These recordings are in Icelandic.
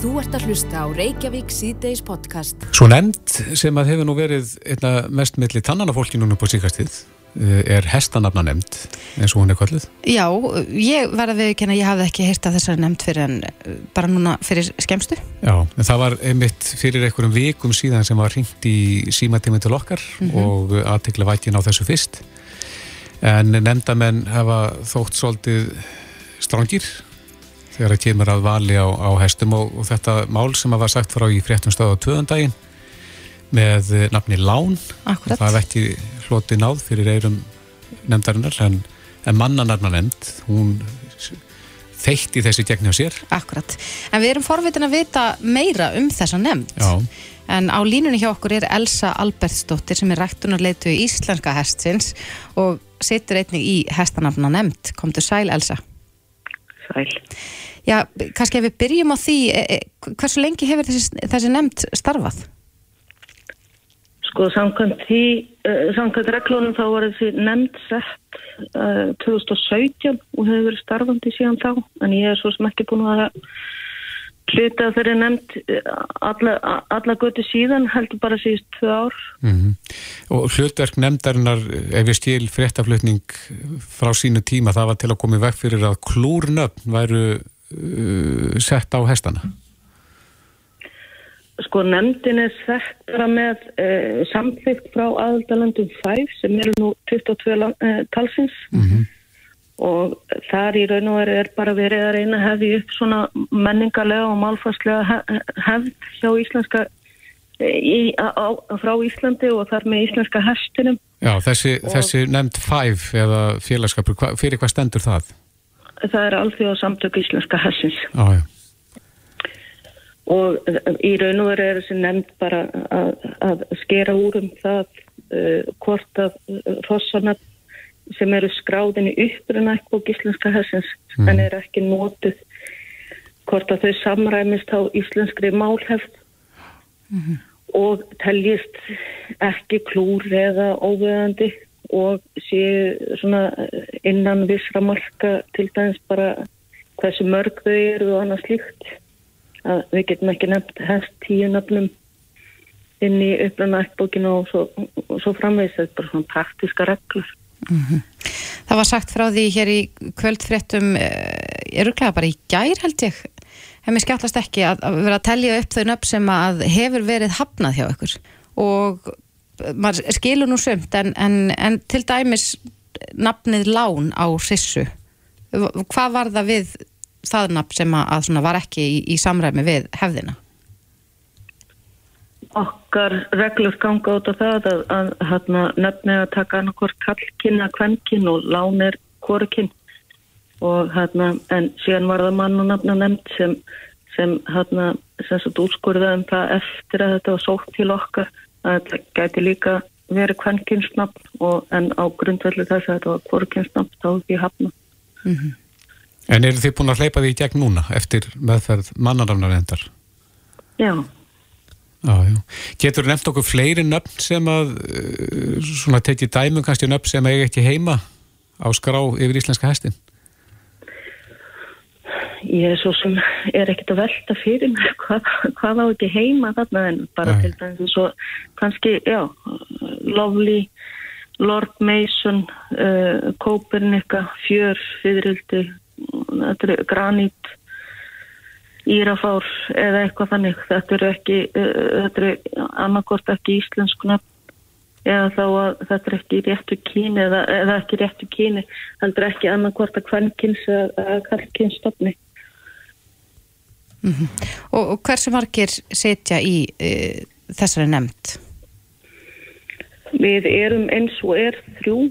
Þú ert að hlusta á Reykjavík síðdeis podcast. Svo nefnd sem að hefur nú verið einna mest milli tannanafólki núna på síkastið eh, er hestanafna nefnd eins og hún er kvöldið. Já, ég var að viðkynna, ég hafði ekki heyrt að þessari nefnd fyrir en uh, bara núna fyrir skemstu. Já, en það var einmitt fyrir einhverjum vikum síðan sem var ringt í símatíminn til okkar og aðtekla vækin á þessu fyrst. En nefndamenn hafa þótt svolítið strángir þegar það kemur að vali á, á hestum og, og þetta mál sem að var sagt frá í fréttum stöðu á tvöðundaginn með nafni Lán Akkurat. það ekki hloti náð fyrir eirum nefndarinnar en, en mannanarna nefnd hún þeitti þessi gegni á sér Akkurat. En við erum forvitin að vita meira um þessa nefnd. Já, En á línunni hjá okkur er Elsa Albertsdóttir sem er ræktunarleitu í Íslenska hestsins og situr einnig í hestanafna nefnd. Komdu sæl, Elsa. Sæl. Já, kannski ef við byrjum á því, e, e, hversu lengi hefur þessi, þessi nefnd starfað? Sko, samkvæmt því, uh, samkvæmt reglunum þá var þessi nefnd sett uh, 2017 og hefur verið starfandi síðan þá, en ég er svo sem ekki búin að hluta þeirri nefnd uh, alla, alla götu síðan, heldur bara síðust tvö ár. mm og hlutverk nefndarinnar ef ég stíl fréttaflutning frá sínu tíma það var til að koma í veg fyrir að klúrnöfn væru uh, sett á hestana Sko, nefndin er sett bara með uh, samþygt frá aðaldalandum 5 sem eru nú 22 land, uh, talsins. Og þar í raun og veru er bara verið að reyna að hefði upp svona menningarlega og málfarslega he- hefð hjá íslenska í, á, á- frá Íslandi og þar með íslenska hestinum. Já, þessi, þessi nefnd 5 eða félagskapur, hva, fyrir hvað stendur það? það er alþjóða samtök íslenska Já, já, og í raun og veru er þessi nefnd bara að, að skera úr um það uh, hvort að rossana sem eru skráðin í uppruna ekkbók íslenska hessins en er ekki nótuð hvort að þau samræmist á íslenskri málhefð og teljist ekki klúr eða óveðandi og séu svona innan vissra marka til dæmis bara hversu mörg þau eru og annað slíkt. Að við getum ekki nefnt hest tíu nöfnum inn í uppruna ekkbókinu og svo, og svo framvegis. Þetta er bara svona praktiska reglur Það var sagt frá því hér í kvöldfréttum eruglega bara í gær held ég. Hef mér skjáttlast ekki að, að vera að telja upp þau nöfn sem að hefur verið hafnað hjá ykkur. Og maður skilur nú sumt en, en, en til dæmis nafnið Lán á Sissu. Hvað var það við það nafn sem að, var ekki í, í samræmi við hefðina? Okkar reglur ganga út á það að, að, að nefni að taka annarkvort kallkinn að kvennkinn og lán er hvorkinn og hérna en síðan var það mann og nafna nefnd sem sem hérna sem sagt úrskurða um það eftir að þetta var sótt til okkar að þetta gæti líka verið kvennkynnsnafn og en á grundvelli þess að þetta var hvorkynnsnafn þá ekki hafna En eru þið búin að hleypa því í gegn núna eftir meðferð mannarafnar endar? Já, Já, já. Getur nefnt okkur fleiri nöfn sem að uh, svona tekið dæmum kannski nöfn sem eiga ekki heima á skrá yfir íslenska hestin? ég er svo sem er ekkert að velta fyrir mér hvað, hvað á ekki heima þarna en bara Nei. til dæmis svo kannski, já, Lovely, Lord Mason, uh, Copernica, Fjör, Fyririldi, Granít, Írafár eða eitthvað þannig. Þetta eru ekki, uh, þetta eru annarkort ekki íslensku nafn eða þá að þetta er ekki réttu kyni eða, eða ekki réttu kyni, heldur ekki annarkort að kvennkins eða kallkynsstofni. Og, og hversu margir setja í uh, þessari nefnd? Við erum eins og er þrjú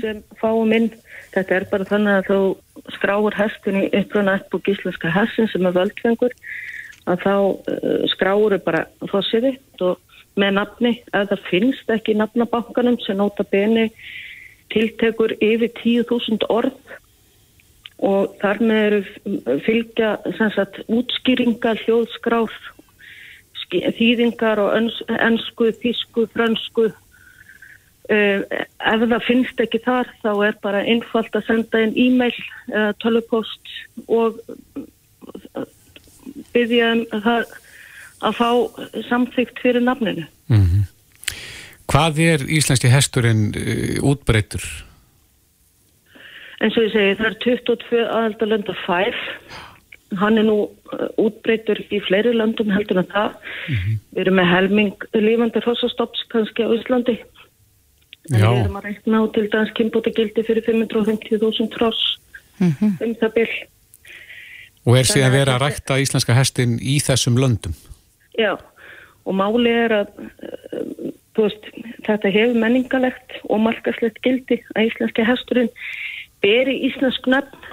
sem fáum inn. Þetta er bara þannig að þá skráur hestin í uppruna upp íslenska hessin sem er völdfengur að þá uh, skráur bara fossiði og með nafni að það finnst ekki nafnabankanum sem nota beni tiltekur yfir 10.000 orð og þar með eru fylgja sagt útskýringar, hljóðskrár, ski- þýðingar og öns, ensku, þísku, frönsku. Uh, ef það finnst ekki þar þá er bara einfalt að senda inn e-mail, tölupost og uh, byggja um það að fá samþygt fyrir nafninu. Mm Hvað er íslenski hesturinn uh, útbreytur? En svo ég segi, það er 22 aðaldalönda fær. Hann er nú útbreytur í fleiri löndum heldur en það. Við erum með helming lífandi hrossastopps kannski á Íslandi. Við erum að reikna á til dæmis kynbóta gildi fyrir 550.000 hross um það byll. Og er síðan verið að rækta íslenska hestin í þessum löndum? Já, og máli er að þú veist, þetta hefur menningalegt og markaslegt gildi að íslenski hesturinn beri íslensk nöfn.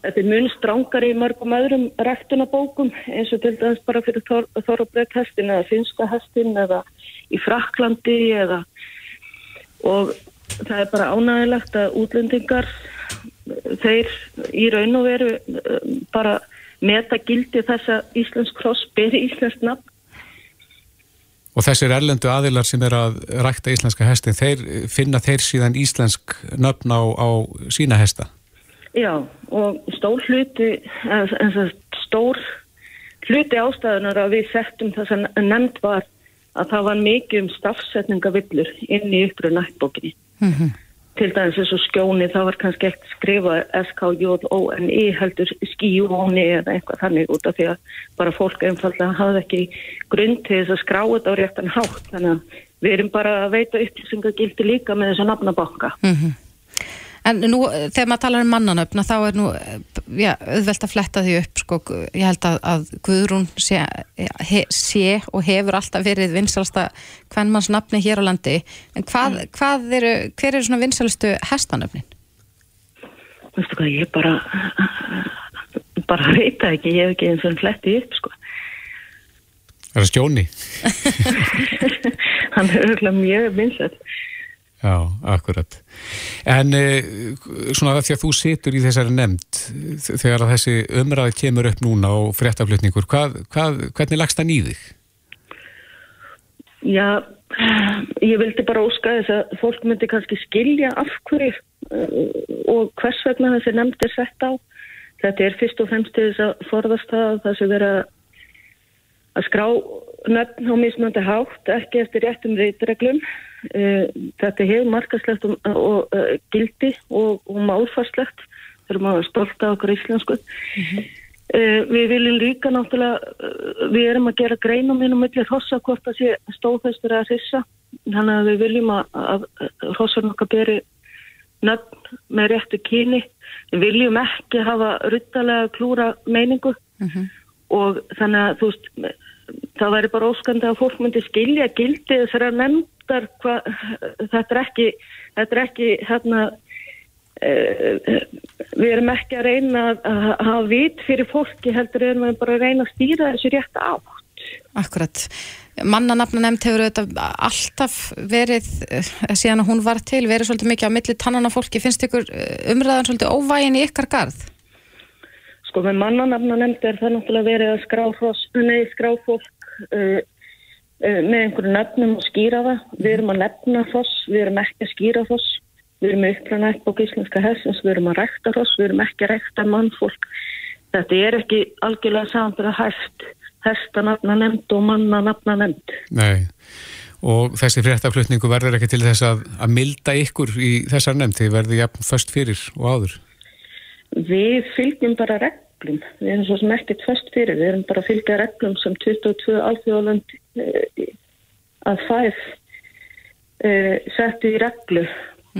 Þetta er mun strángari í mörgum öðrum ræktunabókum eins og til dæmis bara fyrir Þor, Þor og Brett hestin eða finska hestin eða í Fraklandi eða og það er bara ánægilegt að útlendingar þeir í raun og veru uh, bara meta gildi þess að íslensk kross beri íslensk nafn Og þessir erlendu aðilar sem er að rækta íslenska hestin, þeir finna þeir síðan íslensk nöfn á, á sína hesta? Já, og stór hluti, sagt, stór hluti ástæðunar að við settum þess að nefnd var að það var mikið um stafsetningavillur inn í uppröðu nættbókinni. Til dæmis eins og skjóni, það var kannski ekkert skrifað S-K-J-O-N-I heldur skíjóni eða eitthvað þannig út af því að bara fólk einfallega hafði ekki grunn til þess að skrá þetta á réttan hátt. Þannig að við erum bara að veita upplýsingagildi líka með þess að nafnabanka. En nú, þegar maður talar um mannanöfna, þá er nú, já, auðvelt að fletta því upp, sko, ég held að, að Guðrún sé, he, sé og hefur alltaf verið vinsalasta hvernmannsnafni hér á landi, en hvað, hvað eru, hver eru svona vinsalustu hestanöfnin? Veistu hvað, ég bara, bara veit ekki, ég hef ekki eins og fletti upp, sko. Er það skjóni? Hann er auðvitað mjög vinsett. Já, akkurat. En eh, svona því að þú situr í þessari nefnd þegar að þessi umræði kemur upp núna og fréttaflutningur, hvað, hvað, hvernig lagst það nýðig? Já, ég vildi bara óska þess að fólk myndi kannski skilja af hverju uh, og hvers vegna þessi nefnd er sett á. Þetta er fyrst og fremst þess að forðast það að það sé vera að skrá nöfn á mismöndi hátt, ekki eftir réttum reytreglum. Uh, þetta hefur markaslegt og, og uh, gildi og, og málfarslegt. Þeir eru maður stolt af okkur íslensku. Uh, við viljum líka náttúrulega, uh, við erum að gera greinum inn á milli hrossa hvort það sé stóðfæstur að hrissa. Þannig að við viljum að, að, að hrossan okkar beri nöfn með réttu kyni. Við viljum ekki hafa ruttalega klúra meiningu og þannig að þú veist, það væri bara óskandi að fólk myndi skilja gildi þessara nefndar hva, þetta er ekki, þetta er ekki hérna uh, við erum ekki að reyna að hafa vit fyrir fólki heldur erum við bara að reyna að stýra þessu rétt átt. Akkurat. Mannanafna nefnd hefur auðvitað alltaf verið, eh, síðan að hún var til, verið svolítið mikið á milli tannana fólki. Finnst ykkur eh, umræðan svolítið óvægin í ykkar garð? Sko með mannanafna nefnd er það náttúrulega verið að skrá, hross, nei, skrá fólk uh, uh, með einhverju nöfnum og skýra það. Við erum að nefna hross, við erum ekki að skýra hross. Við erum uppræna upp á gíslenska hessins, við erum að rækta hross, við erum ekki að rækta mannfólk. Þetta er ekki algjörlega samanbyrða hægt. Hestanafna nefnd og mannanafna nefnd. Nei, og þessi fréttaflutningu verður ekki til þess að, að milda ykkur í þessar nefnd, þið verður jafn först fyrir og áður. Við fylgjum bara reglum. Við erum svo sem ekkert fast fyrir. Við erum bara að fylgja reglum sem 22 alþjóðalönd uh, að fæð uh, settu í reglu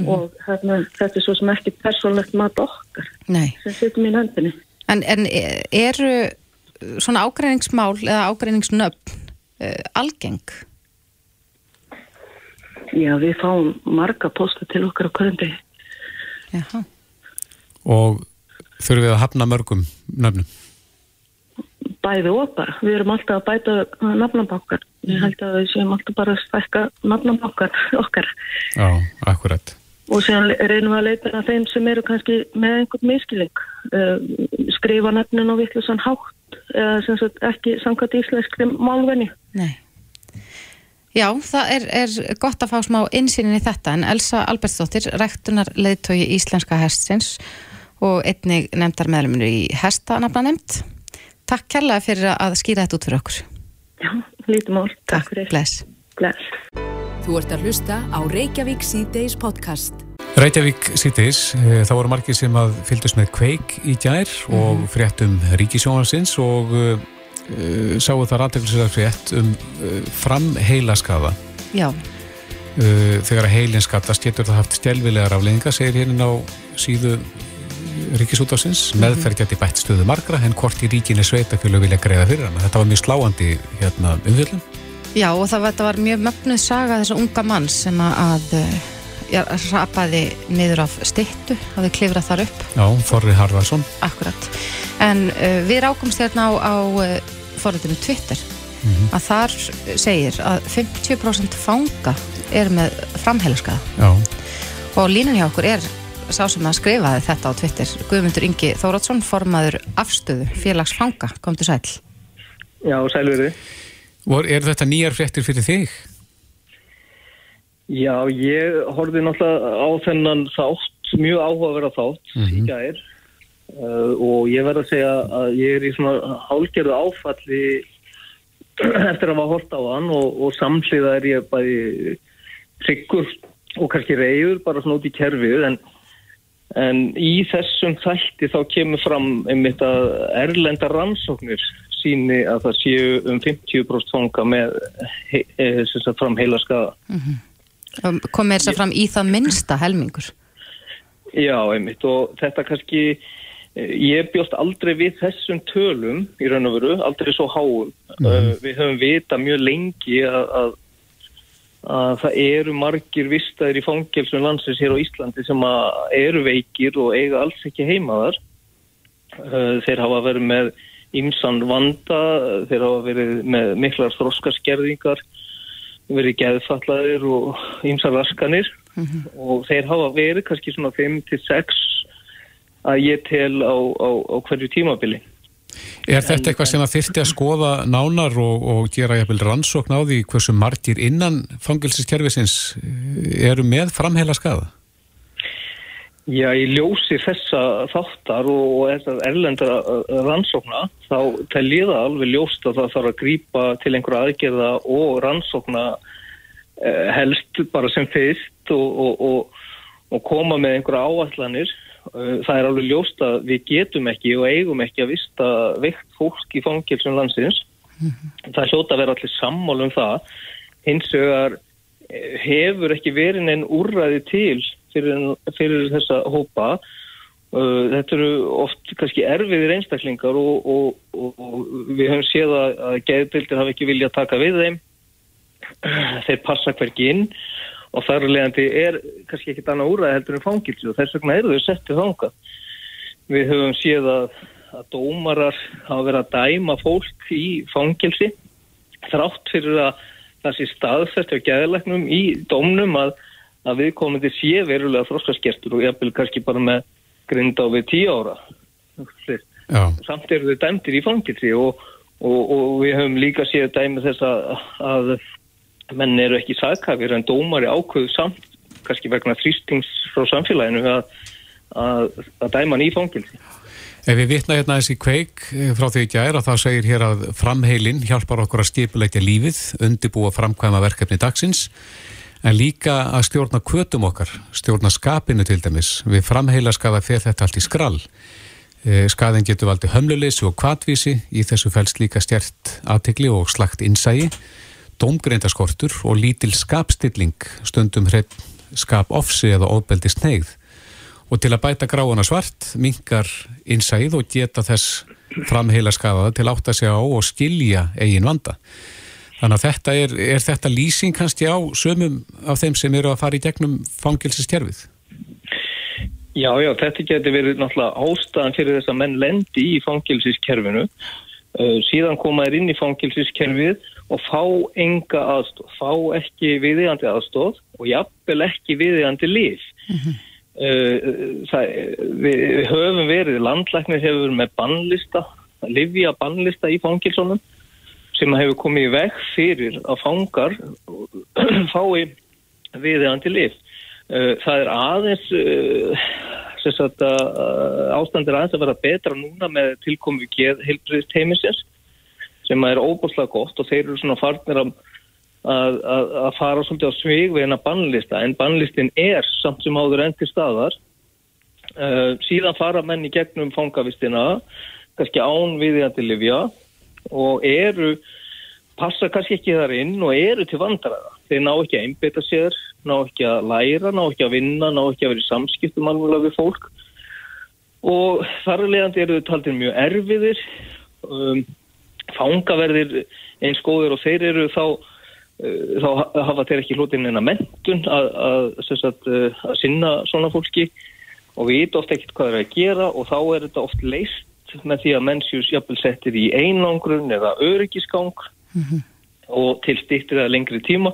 og þarna, þetta er svo sem ekkert persónlegt mat okkar Nei. sem setjum í nefndinni. En, en eru svona ágreiningsmál eða ágreiningsnöfn uh, algeng? Já, við fáum marga posta til okkar á degi. Jaha. Og þurfum við að hafna mörgum nöfnum. Bæði og bara. Við erum alltaf að bæta nafnabankar. Ég held að við séum alltaf bara að stækka nafnabankar okkar. Já, akkurat. Og síðan reynum við að leita að þeim sem eru kannski með einhvern miskiling. Uh, skrifa nefnin og vittlusan hátt eða sem sagt ekki samkvæmt íslenskri málvenni. Nei. Já, það er, er gott að fá smá insýnin í þetta en Elsa Albertsdóttir, rektunar leiðtói íslenska hestsins og einnig nefndar meðluminu í hestanafna nefnd. Takk kærlega fyrir að skýra þetta út fyrir okkur. Já, lítið mál. Takk fyrir. Bless. Bless. Þú ert að hlusta á Reykjavík C-Days podcast. Reykjavík síðdeis, eh, þá voru margir sem að fylgdust með kveik í gær og fréttum ríkisjónarsins og uh, sáu þar aðteglislega frétt um uh, framheilaskaða. Já, Uh, þegar að heilin skattast getur það haft stjelvilegar afleðinga, segir hérna á síðu ríkisútásins. Meðferð geti bætt stöðu margra en hvort í ríkinni sveitafjölu vilja greiða fyrir hana. Þetta var mjög sláandi hérna umfjöldum. já og það þetta var mjög mögnuð saga þessa unga manns sem að uh, já, rapaði niður af styttu, hafði klifrað þar upp, Já, Þorri Harðarsson. akkurat. En uh, við rákumst hérna á, á uh, forritinu Twitter að þar segir að 50% fanga er með framheilaskaða. Já, Og línan hjá okkur er sá sem að skrifaði þetta á Twitter, Guðmundur Ingi Þóratsson, formaður afstöðu félags fanga, kom til sæl. Já, sælveri. og er þetta nýjar fréttir fyrir þig? Já, ég horfði náttúrulega á þennan þátt, mjög áhugaverða þátt í gær uh, og ég verð að segja að ég er í svona hálgerðu áfalli eftir að hafa hort á hann og, og samhliða er ég bæði tryggur og kannski reyður bara svona út í kerfið en, en í þessum þætti þá kemur fram einmitt að erlenda rannsóknir síni að það séu um 50% fanga með he, he, he, fram heila skaða. Um, Kom með þess að fram í það minnsta helmingur. Já, einmitt og þetta kannski eh, ég bjóst aldrei við þessum tölum í raun og veru, aldrei svo háum uh, við höfum vita mjög lengi að, að, að það eru margir vistaðir í fangelsum landsins hér á Íslandi sem eru veikir og eiga alls ekki heima þar. Uh, þeir hafa verið með ymsan vanda, þeir hafa verið með miklar þróskaskerðingar verið geðfallaðir og ymsan raskanir. Og þeir hafa verið kannski svona 5-6 að ég tel á, á, á hverju tímabili. Er þetta eitthvað sem að þyrfti að skoða nánar og, og gera jafnvel rannsókn á því hversu margir innan fangilsiskerfisins eru með framheila skada? Já, ég ljósi þessa þáttar og, þessar erlendara uh, rannsókna, þá tel ég það alveg ljóst að það þarf að grípa til einhverja aðgerða og rannsókna uh, helst bara sem fyrst og, og, og, og koma með einhverja áallanir. Uh, það er alveg ljóst að við getum ekki og eigum ekki að vista veikt fólk í fangilsum landsins. Það hljóta að vera allir sammál um það. Hins vegar eh, hefur ekki verið neinn úrræði til fyrir, fyrir þessa hópa. Uh, þetta eru oft kannski erfiðir einstaklingar og, og, og, og við höfum séð að, að geðbildir hafa ekki vilja að taka við þeim. Þeir passa hverki inn og þar leðandi er kannski ekkit annað úræði heldur en fangilsi og þess vegna eru þau settið þangað. Við höfum séð að, að dómarar hafa verið að dæma fólk í fangilsi þrátt fyrir að það sé staðfært á gæðilegnum í dómnum að, að viðkomandi sé verulega þróskaskertur og jafnvel kannski bara með grinda á við tíu ára. Já, Samt eru þau dæmtir í fangilsi og, og, og við höfum líka séð dæmi þess að, að menn eru ekki sagkafir en dómari ákveðu samt kannski vegna þrýstings frá samfélaginu að, að, að dæma hann í fangilsi. ef við vitna hérna þessi kveik eh, frá því ekki að þá segir hér að framheilin hjálpar okkur að skipuleikja lífið, undibúa framkvæma verkefni dagsins en líka að stjórna kvötum okkar, stjórna skapinu til dæmis. Við framheila skaða fyrir þetta allt í skrall. Eh, Skaðin getur valdið hömluleysi og kvatvísi, í þessu fælst líka stjert aðtegli og slagt innsægi, dómgreindarskortur og lítil skapstilling, stundum hreitt skap ofsi eða óbeldi sneigð. Og til að bæta gráana svart, minkar innsæð og geta þess framheila skafaða til að átta sig á og skilja eigin vanda. Þannig að þetta er, er þetta lýsing kannski á sömum af þeim sem eru að fara í gegnum fangilsistjerfið? Já, já, þetta getur verið náttúrulega ástæðan fyrir þess að menn lendi í fangilsiskerfinu uh, síðan koma þær inn í fangilsiskerfið og fá enga aðstóð, fá ekki viðigandi aðstóð og jafnvel ekki viðigandi lif. uh, það, við, við höfum verið, landlæknir hefur verið með bannlista, livja bannlista í fangilsónum sem hefur komið í veg fyrir að fangar fái viðigandi lif. Uh, það er aðeins uh, sagt, að ástandir aðeins að vera betra núna með tilkomu geð heilbriðist heimisins sem er óbúslega gott og þeir eru svona farnir að, að, að fara svolítið á svig við hennar bannlista en bannlistin er samt sem áður enn til staðar. Uh, síðan fara menn í gegnum fangavistina kannski án viðjandi livja og eru passa kannski ekki þar inn og eru til vandræða. Þeir ná ekki að einbita sér ná ekki að læra, ná ekki að vinna ná ekki að vera í samskiptum alveg við fólk. Og þar leiðandi eru þau taldir mjög erfiðir um, fangaverðir eins góður og þeir eru þá uh, þá hafa þeir ekki hlutin en að mentun að, að, að, uh, að sinna svona fólki og við veitum ofta ekkert hvað það er að gera og þá er þetta oft leist með því að mennsjús jafnvel settir í einangrun eða öryggisgang mm -hmm. og til stýttir eða lengri tíma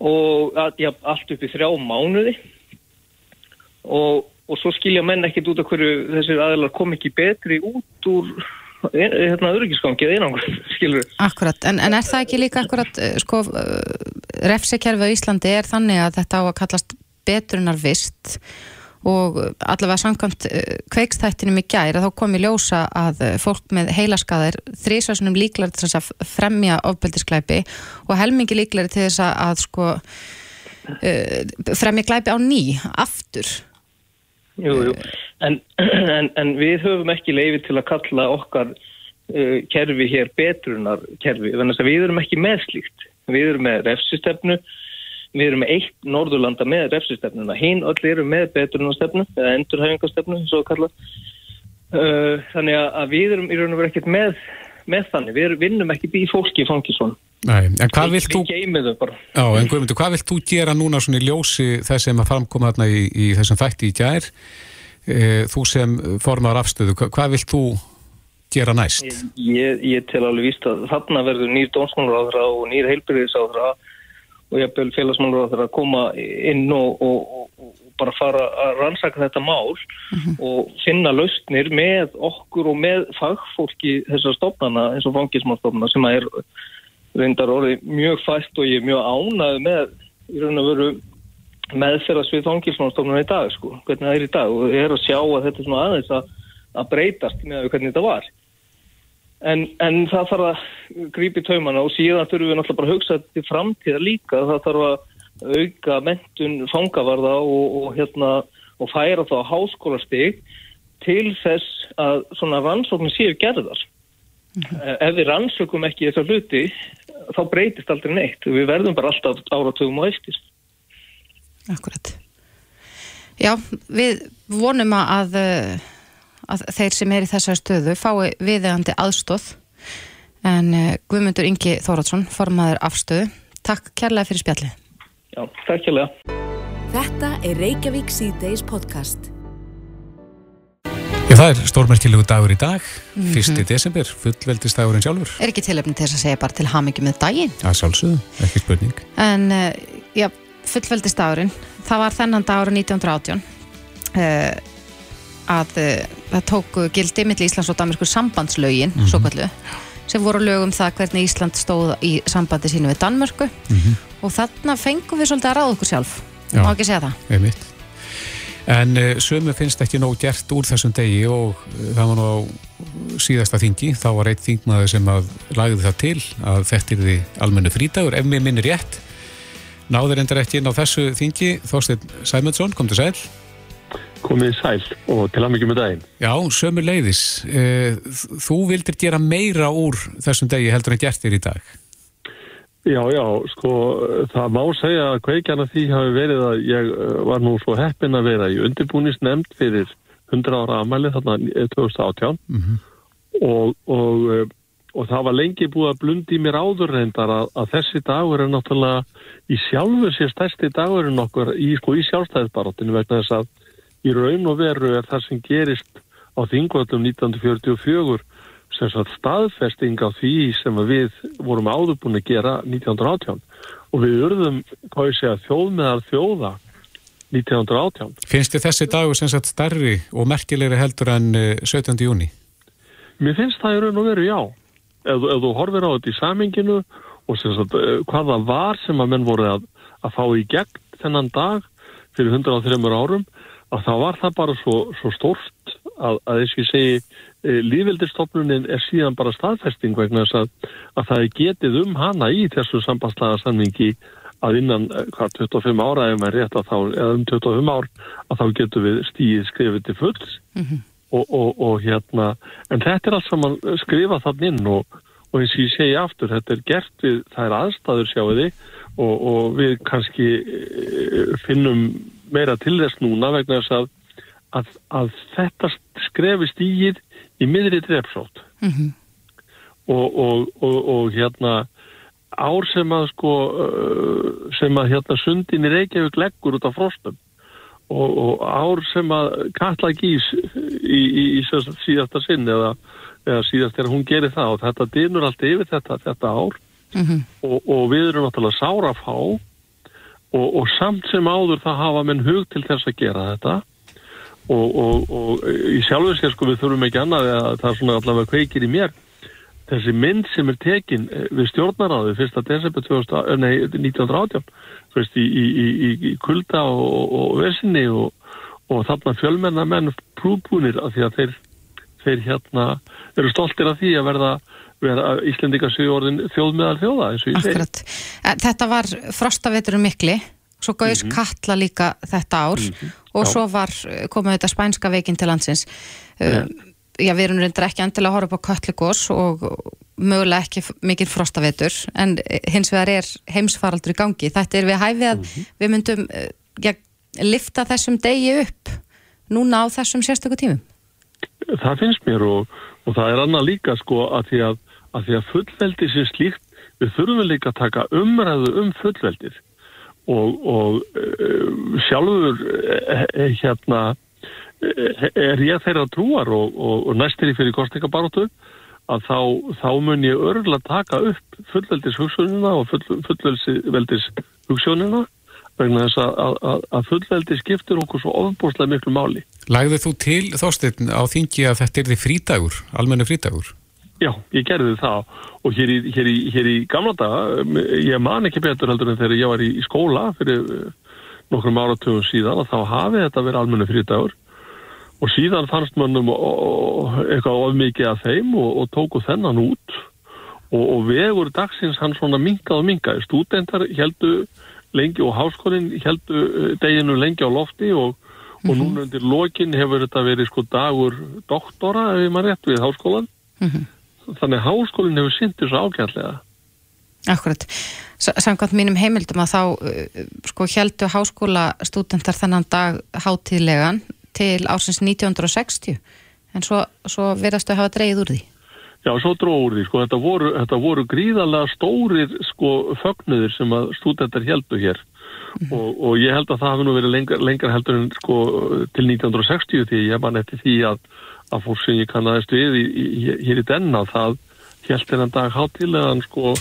og ja, allt upp í þrjá mánuði og, og svo skilja menn ekkert út af hverju þessir aðlar kom ekki betri út úr hérna öryggisgangi eða einangrun, skilur. Akkurat, en, en er það ekki líka akkurat, eh, sko, refsekerfi á Íslandi er þannig að þetta á að kallast betrunar vist og allavega samkvæmt eh, kveikstættinum í gæri þá kom í ljósa að eh, fólk með heilaskaðir þrísvarsunum líklar til þess að fremja ofbeldisklæpi og helmingi líklar til þess að, sko fremja glæpi á ný, aftur Jú, jú, en, en, en við höfum ekki leiði til að kalla okkar uh, kerfi hér betrunar kerfi, þannig að við erum ekki með slíkt, við erum með refsistefnu við erum með eitt Norðurlanda með refsistefnuna, hinn öll eru með betrunarstefnu eða endurhæfingarstefnu eins og kalla uh, þannig að við erum í raun og veru ekkert með, með þannig, við vinnum ekki bí fólki í fangisvon Nei, en hvað vilt þú Já, en Guðmundur, hvað vilt þú gera núna svona í ljósi þess sem að framkoma þarna í, í þessum þætti í gær? E, þú sem formar afstöðu, hvað vilt þú gera næst? Ég, ég, ég tel alveg víst að þarna verður nýr dónsmálur og nýr heilbyrðisáðra og ég á það að koma inn og, og, og bara fara að rannsaka þetta mál mm -hmm. og finna lausnir með okkur og með fagfólki þessar stofnana eins og fangismálstofnana sem er reyndar orðið mjög fæst og ég er mjög ánað með í raun og veru meðferðast við fangismálstofnana í dag sko, hvernig það er í dag og ég er að sjá að þetta er svona aðeins að, að breytast með hvernig þetta var En, en það þarf að grípi taumana og síðan þurfum við náttúrulega bara að hugsa til framtíða líka. Það þarf að auka mentun fangavarða og, og, hérna, og færa þá háskólastig til þess að svona rannsóknir séu gerðar. Mm -hmm. Ef við rannsókum ekki þessar hluti þá breytist aldrei neitt. Við verðum bara alltaf áratugum og eftir. Akkurat. Já, við vonum að að þeir sem er í þessar stöðu fái viðegandi aðstóð en uh, Guðmundur Ingi Þóratsson formaður afstöðu, takk kærlega fyrir spjalli Já, takk kærlega Þetta er Reykjavík C-Days podcast Já, það er stórmerkilegu dagur í dag, mm -hmm. 1. desember, fullveldistagurinn sjálfur. Er ekki tilöfni til þess að segja bara til hamingi með daginn? Já, sjálfsögðu, ekki spurning. En, uh, já, fullveldistagurinn, það var þennan dagur 1918. Uh, að eh, það tóku gildi millir Íslands og Danmarkur sambandslaugin mm -hmm. svo kallu, sem voru lögum það hvernig Ísland stóð í sambandi sínu við Danmarku mm -hmm. og þarna fengum við svolítið að ráða okkur sjálf má ekki segja það? En uh, sömu finnst ekki nóg gert úr þessum degi og uh, það var nú síðasta þingi, þá var eitt þingmaður sem að lagði það til að þetta er því almennu frítagur, ef mér minnir rétt. Náður endur ekki inn á þessu þingi Þorstein Sæmundsson, kom til sæl komið sæl og til að mikið með daginn. Já, sömur leiðis. Eh, þú vildir gera meira úr þessum degi heldur en gert þér í dag. Já, já, sko, það má segja að kveikjana því hafi verið að ég eh, var nú svo heppin að vera í undirbúnisnefnd fyrir 100 ára amæli þarna 2018 mm -hmm. og, og, eh, og það var lengi búið að blundi mér áður reyndar að, að þessi dagur er náttúrulega í sjálfur sér stærsti dagurinn okkur í, sko, í sjálfstæðisbaróttinu vegna þess að í raun og veru er það sem gerist á þingvöldum 1944 sem staðfesting á því sem við vorum áður búin að gera 1918 og við urðum, segja, þjóð meðal þjóða 1918. Finnst þið þessi dagu sem sagt starri og merkilegri heldur en 17. Eh, júni? Mér finnst það í raun og veru já. Ef, ef þú horfir á þetta í saminginu og sem sagt eh, hvaða var sem að menn voru að, að fá í gegn þennan dag fyrir 103 árum að þá var það bara svo, svo stort að, að þess að ég segi e, lífveldistofnunin er síðan bara staðfesting vegna þess að, að það er getið um hana í þessu sambandslaga samningi að innan e, hvað 25 ára ef maður rétt að þá, eða um 25 ár að þá getur við stíið skrifið til fulls mm -hmm. og, og, og hérna en þetta er allt saman skrifað þann inn og, og eins og ég segi aftur, þetta er gert við, það er aðstæður sjáuði og við kannski e, finnum meira til þess núna vegna þess að, að, að þetta skrefi stígið í miðri drepsótt mm -hmm. og, og, og, og hérna ár sem að sko sem að hérna sundin í Reykjavík leggur út af frostum og ár sem að Katla gís í, í, í síðasta sinn eða, eða síðast er að hún gerir það og þetta dynur allt yfir þetta, þetta ár mm -hmm. og við erum náttúrulega sára að fá og, og samt sem áður það hafa menn hug til þess að gera þetta. Og, og, og í sjálfurskjær sko við þurfum ekki annað að það er svona allavega kveikir í mér. Þessi mynd sem er tekin eh, við stjórnaráðu fyrsta desember 1918 veist, í, í, í, í kulda og vesinni og þarna fjölmennamenn prúbúnir af því að þeir, þeir hérna eru stoltir af því að verða Íslendika séu orðin þjóð meðal þjóða eins og ég segi. Akkurat. Þetta var frostaveturum mikli, svo gauðs mm -hmm. kalla líka þetta ár mm -hmm. og Já. svo var komið þetta spænska veikin til landsins. Yeah. Já, við erum reyndar ekki endilega að horfa upp á kalligós og mögulega ekki mikið frostavetur en hins vegar er heimsfaraldur í gangi. Þetta er við hæfið að mm -hmm. við myndum ja, lifta þessum degi upp núna á þessum sérstöku tímum. Það finnst mér og, og það er annað líka sko að því að að því að fullveldi sé slíkt, við þurfum líka að taka umræðu um fullveldið og, og uh, sjálfur uh, hérna uh, er ég þeirra trúar og, og, og næstir í fyrir kostningabarótu að þá, þá mun ég örgulega taka upp fullveldis hugsunina og full, fullveldis hugsunina vegna þess að, að, að fullveldi skiptir okkur svo ofbúrslega miklu máli. Lægðu þú til þósteinn á þingi að þetta er því frítagur, almennu frítagur? Já, ég gerði það og hér í, hér í, hér í gamla daga, ég man ekki betur heldur en þegar ég var í, í skóla fyrir eh, nokkrum áratugum síðan að þá hafi þetta verið almenna frítagur og síðan fannst mannum eitthvað of mikið af þeim og, og tóku þennan út og, og vegur dagsins hann svona minkað og minkað. Stúdendar heldu lengi og háskólinn heldu eh, deginu lengi á lofti og, og -hmm. núna undir lokin hefur þetta verið sko dagur doktora ef maður rétt við háskólan. Mm -hmm þannig að háskólinn hefur syndið svo ágæðlega Akkurat, samkvæmt mínum heimildum að þá uh, sko heldu háskóla stúdendar þennan dag hátíðlegan til ársins 1960 en svo, svo verðastu að hafa dreyið úr því. Já, svo dróð úr því, sko, þetta voru, þetta voru gríðarlega stórir, sko, fögnuðir sem að stúdendar heldu hér. Mm -hmm. og, og ég held að það hafi nú verið lengar, lengar heldur en, sko, til 1960 því ég man eftir því að að fólk sem ég kannast við í, í, hér í denna það held þennan dag hátilegan sko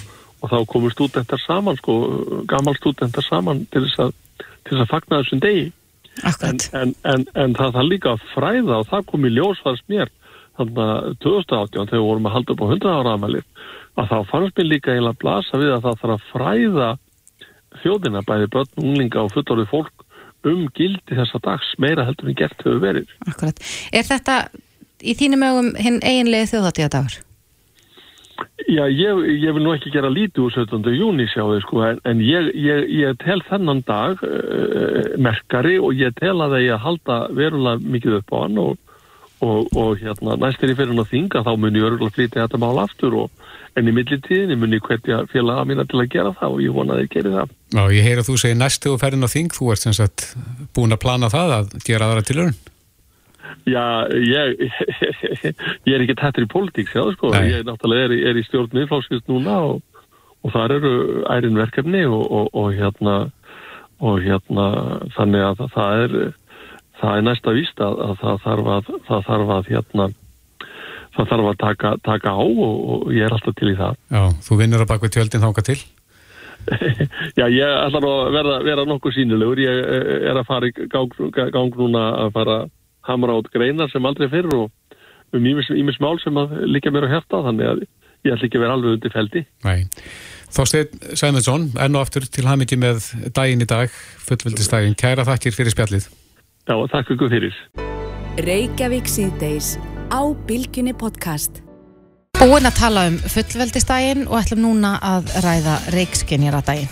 og þá komur stúdentar saman sko, gammal stúdentar saman til þess að, til þess að fagna þessum degi en, en, en, en það það líka fræða og það kom í ljósfars mér þannig að 2018 þegar við vorum að halda upp á 100 ára aðmælið að þá fannst mér líka eiginlega að blasa við að það þarf að fræða þjóðina bæði börn, unglinga og fullorðið fólk um gildi þessa dags meira heldur en gert hefur verið. Akkurat. Er þetta í þínum ögum hinn eiginlega þjóðatíðadagur? Já, ég, ég vil nú ekki gera lítið úr 17. júni sjáðu sko, en, en ég, ég, ég tel þennan dag uh, merkari og ég tel að það ég að halda verulega mikið upp á hann og, og, og hérna, næst er ég fyrir hann að þinga þá mun ég örgulega flytja þetta mál aftur og, en í millitíðinni mun ég hverja félaga mína til að gera það og ég vona að ég geri það. Já, ég heyr að þú segir næstu og ferðin á þing, þú ert sem sagt búin að plana það að gera aðra tilurinn. Já, ég, ég er ekki tættur í pólitík, séu, sko. Nei. Ég náttúrulega er, er í stjórn miðflóksvist núna og, og þar eru ærin verkefni og, og, og hérna, og hérna, þannig að það er, það er næsta víst að, að það þarf að, það þarf að, hérna, það þarf að taka, taka á og ég er alltaf til í það. Já, þú vinnur á bakvið tjöldin þánga til? Já, ég ætlar að vera, vera nokkuð sínilegur. Ég er að fara í gang, gang núna að fara hamra át greinar sem aldrei fyrr og um ímis mál sem að líka mér á hérta þannig að ég ætl ekki að vera alveg undir feldi. Nei. Þorstein Sæmundsson, enn og aftur til hamingi með daginn í dag, fullvildistaginn. Kæra þakkir fyrir spjallið. Já, takk ykkur fyrir. Reykjavík síðdeis á Bilginni podcast. Búin að tala um fullveldistægin og ætlum núna að ræða reikskinjaradaginn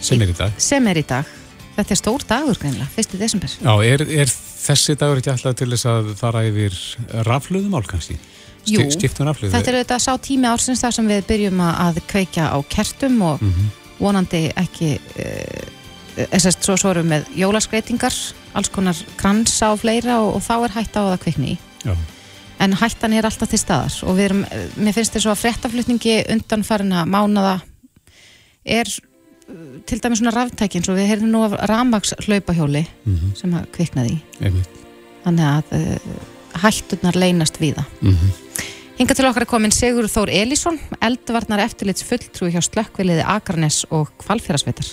sem er í dag. sem er í dag. Þetta er stór dagur greinlega, 1. desember. Já, er, er þessi dagur ekki alltaf til þess að fara yfir rafluðumál kannski? Jú, Skiptum rafluðu? Þetta er auðvitað sá tími ársins þar sem við byrjum að- að kveikja á kertum og vonandi ekki þess svo, svo erum við með jólaskreitingar alls konar kransa og fleira og, og þá er hætta á að það kvikni í Já, en hættan er alltaf til staðar og við erum, eh, mér finnst þess að fréttaflutningi undanfærina mánada er uh, til dæmis svona ráftækin svo við heyrðum nú af ramags hlaupahjóli Mhm. sem að kviknaði í einmitt. þannig að uh, hætturnar leynast víða Mhm. Hinga til okkar er komin Sigur Þór Elísson, eldvarnar eftirlits fulltrúi hjá slökkviliði Akranes og Kvalfjörasveitar.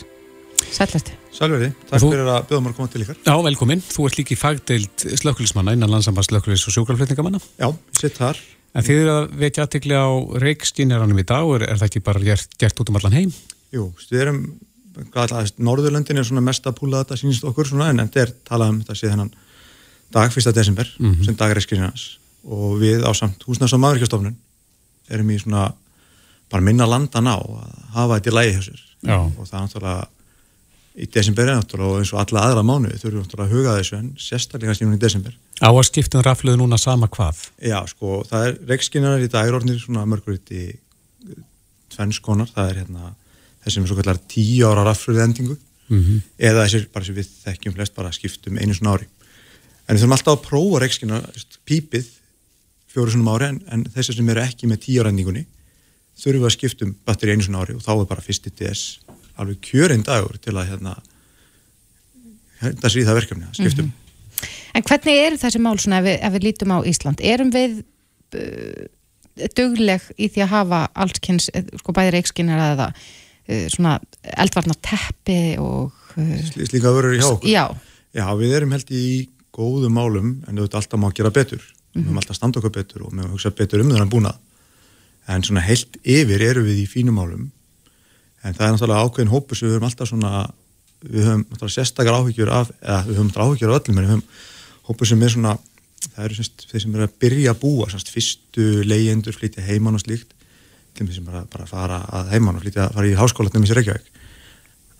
Sælvertu. Sælverði, takk Þú- fyrir að mér að koma til ykkar. Já, velkomin. Þú ert líki fagdeild slökkulismanna innan landsamband slökkulis og sjúkraflutningamanna. Já, ég sitt þar. En þið eru að vekja aðtikli á reikstýniranum í dag er, er það ekki bara gert, gert út um allan heim? Jú, við erum, Norðurlöndin er svona mest að púla þetta sínist okkur svona, en þetta er talað um þetta síðan hann dag 1. desember, sem dag reiskirins og við á samt húsnars og maðurkjastofnun erum í svona bara minna landan á að hafa þetta í lægi hjá sér Já. og það er náttúrulega í desember er náttúrulega og eins og alla aðra mánuði þurfum náttúrulega að huga þessu en sérstaklega stíðan í desember Á að skiptum rafluðu núna sama hvað? Já, sko, það er reikskinnar í dag orðnir svona mörgur í tvennskonar, það er hérna þessum svo kallar tíu ára raffröðu endingu Mhm. eða þessir bara sem við þekkjum flest bara skiptum einu svona ári en við þurfum alltaf að prófa reikskinna pípið fjóru svona ári en, en þessar sem eru ekki með tíu ára endingunni þurfum við að skiptum batteri einu svona ári og þá er bara fyrsti DS alveg kjörinn dagur til að hérna hérna sér í það verkefni að skiptum En hvernig eru þessi mál svona ef við, ef við lítum á Ísland? Erum við uh, dugleg í því að hafa allskynns, eh, sko bæði reikskinnir eða uh, svona eldvarnar teppi og... Slí- slíka vörur hjá okkur. Já, Já, við erum held í góðum málum en auðvitað alltaf má gera betur. Við höfum alltaf standa okkur betur og við höfum hugsa betur um þennan búnað. En svona heilt yfir eru við í fínum málum. En það er náttúrulega ákveðin hópur sem við höfum alltaf svona við höfum náttúrulega sérstakar áhyggjur af eða við höfum náttúrulega áhyggjur af öllum en við höfum hópur sem er svona það eru semst þeir sem eru að byrja að búa semst fyrstu leyendur, flytja heimann og slíkt þeim sem bara, bara fara að heimann og flytja, fara í háskólatnum í sér Reykjavík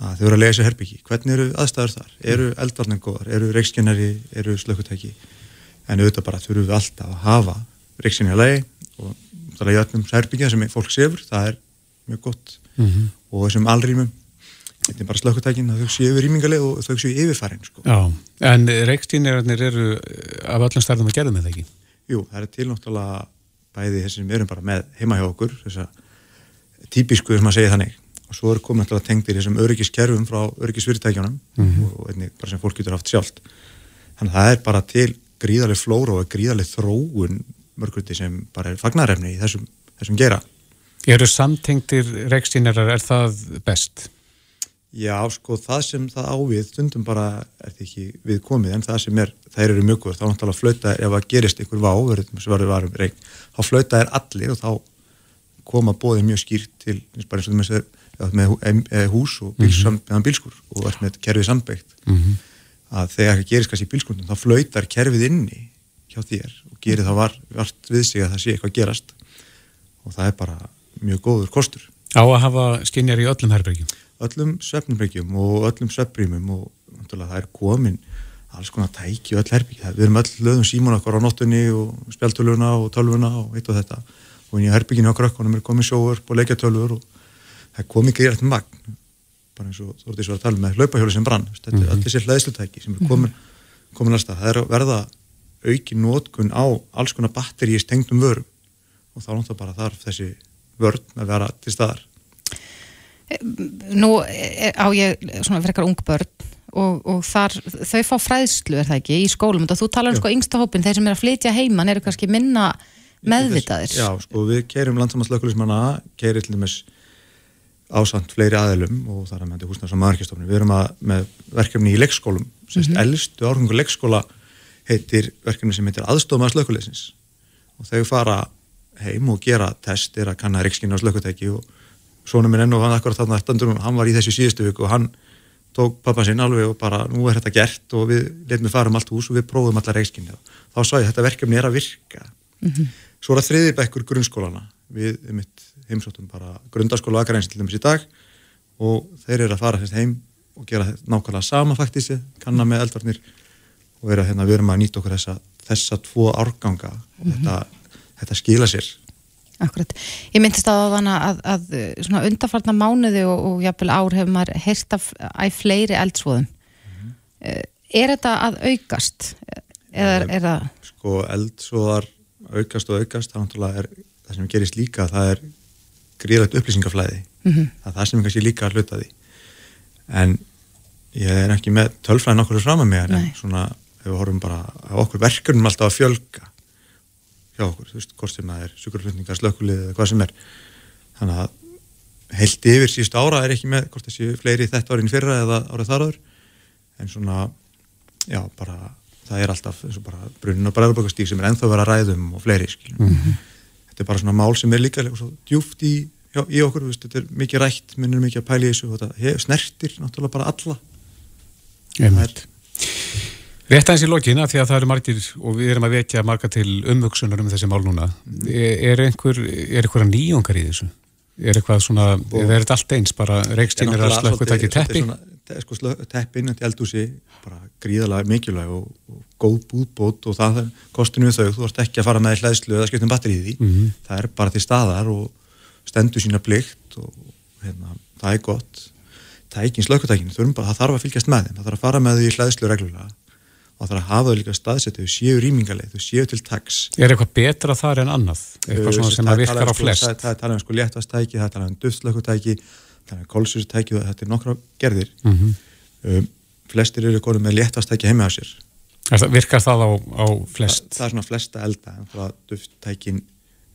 að þau eru að lega þessu herbyggi. Hvernig eru aðstæður þar? Eru eldvarnir góðar? Eru reikskennari? Eru slökkutæki? En auðvitað bara þurfum við alltaf að hafa reikskennari að legi og það er í öllum herbyggja sem fólk sefur, það er mjög gott Mhm. og þessum allrýmum þetta er bara slökkutækin að þau séu yfir rýmingaleg og þau séu yfirfærin sko. En reikstýnirarnir eru eh, af öllum stærðum að gerða með það ekki? Jú, það er til náttúrulega bæði þessi sem við erum bara með heima hjá okkur þessa típisku sem að segja þannig. Og svo eru komið náttúrulega tengdir þessum öryggiskerfum frá öryggisfyrirtækjunum og einnig bara sem fólk getur haft sjálft. Þannig að það er bara til gríðarlega flóra og gríðarlega þróun mörgruti sem bara er fagnarefni í þessum, þessum gera Eru samtengtir reikstýnirar, er það best? Já, sko, það sem það ávið stundum bara er þetta ekki við komið en það sem er, þær eru mjög góður þá náttúrulega flauta ef að gerist einhver vá verður sem varum reik, þá flauta er allir og þá koma bóðið mjög skýrt til, eins bara eins og með, með, með, með hús og bíls, mm -hmm. bílskur og er með kerfið sambeikt Mhm. að þegar það gerist kannski í bílskundum þá flautar kerfið inni hjá þér og gerir það var, vart við sig að það sé eitthvað gerast og það er bara mjög góður kostur Á að hafa skinjar í öllum herbergjum? öllum svefnbreykjum og öllum svefnbrímum og það er komin alls konar tæki og öll herbyggja við erum öll löðum símon okkar á nóttunni og spjaltöluna og tölvuna og eitt og þetta. Og í herbygginu á krökkunum er komin sjóur og leikjatölvur og það er komin greiðrætt magn. Bara eins og þú ert eins og að tala með hlaupahjóli sem brann. Þetta er öll þessi hlæðslutæki sem er komin komin að stað, það er að verða auki nótkun á alls konar batteri í stengtum vörum. Og þá náttúrulega bara þarf þessi vörn að vera til staðar. Nú er- á ég svona frekar ung börn og, og þar, þau fá fræðslu er það ekki í skólum. Og þú talar um sko yngsta hópin þeir sem er að flytja heiman eru kannski minna meðvitaðir. Já, sko við keirum landsamannslökulismanna keirir til dæmis ásamt fleiri aðilum og það er að með húsnars og maðurkjastofni. Við erum að, með verkefni í leikskólum, sérst mm -hmm. elstu árgangur leikskóla heitir verkefni sem heitir aðstofmaður slökulisins og þau fara heim og gera test, er að kanna reikskinu á slökutæki og svona minn enn og hann akkurat þarna eftir hann var í þessu síðustu viku og hann tók pappa sinn alveg og bara nú er þetta gert og við letum við fara um allt hús og við prófum allar reikskinni þá sá ég þetta verkefni er að virka mm -hmm. svo er það þriði bekkur grunnskólana við mitt heimsóttum bara grundaskóla og akaræns til dæmis í dag og þeir eru að fara þess heim og gera nákvæmlega sama faktísi kannan með eldvarnir og vera hérna við erum að nýta okkur þessa, þessa tvo árganga og mm -hmm. þetta, þetta skila sér Akkurat. Ég myndist á þann að, að svona undarfarnar mánuði og, og jafnvel ár hefur maður heyrst af fleiri eldsvoðum. Mm -hmm. Er þetta að aukast? Eða er það... Sko eldsvoðar aukast og aukast, er það sem gerist líka, það er gríðrætt upplýsingaflæði. Mm -hmm. Það er það sem er kannski líka að hluta því. En ég er ekki með tölfræðin okkur fram að mig, en svona, ef við horfum bara á okkur verkurnum alltaf að fjölga hjá okkur, þú veist, hvort sem það er sukurflutningar, slökkulið eða hvað sem er. Þannig að heilt yfir síðust ára er ekki með hvort þessi fleiri þetta árin fyrra eða árið þarður en svona, já, bara það er alltaf eins og bara brunin og bræðurbökkastík sem er enþá verið að ræðum og fleiri mm -hmm. þetta er bara svona mál sem er líka djúft í, já, í okkur veist, þetta er mikið rætt, minnir mikið að pæli þessu og þetta snertir náttúrulega bara alla. Einmitt Rétt aðeins í lokina því að það eru margir og við erum að vekja marga til umvöksunar um þessi mál núna. Er, er einhver er einhverja nýjongar í þessu? Er eitthvað svona, eða er þetta allt eins bara reikstínir að slökkutæki teppi? Sko teppi innan til eldúsi bara gríðalega mikilvæg og, og góð búðbót og það kostinu þau, þú ert ekki að fara með hlæðslu eða skiptum batteri í því, mm -hmm. það er bara til staðar og stendur sína plikt og hérna, það er gott tækin slökkutækinu, það þarf að fylgjast með þeim, það þarf að fara með því hlæðslu reglulega og það er að hafa þau líka staðsett þau séu rýmingarleið, þau séu til tax Er eitthvað betra þar en annað? Eitthvað svona sem að virkar á sko- flest? Það er talað um sko léttastæki, það er talað um duftslökkutæki það er kólsustæki og þetta er nokkra gerðir mm -hmm. um, flestir eru konum með léttastæki heima á sér það, Virkar það á, á flest? Það, það er svona flesta elda en það dufttækin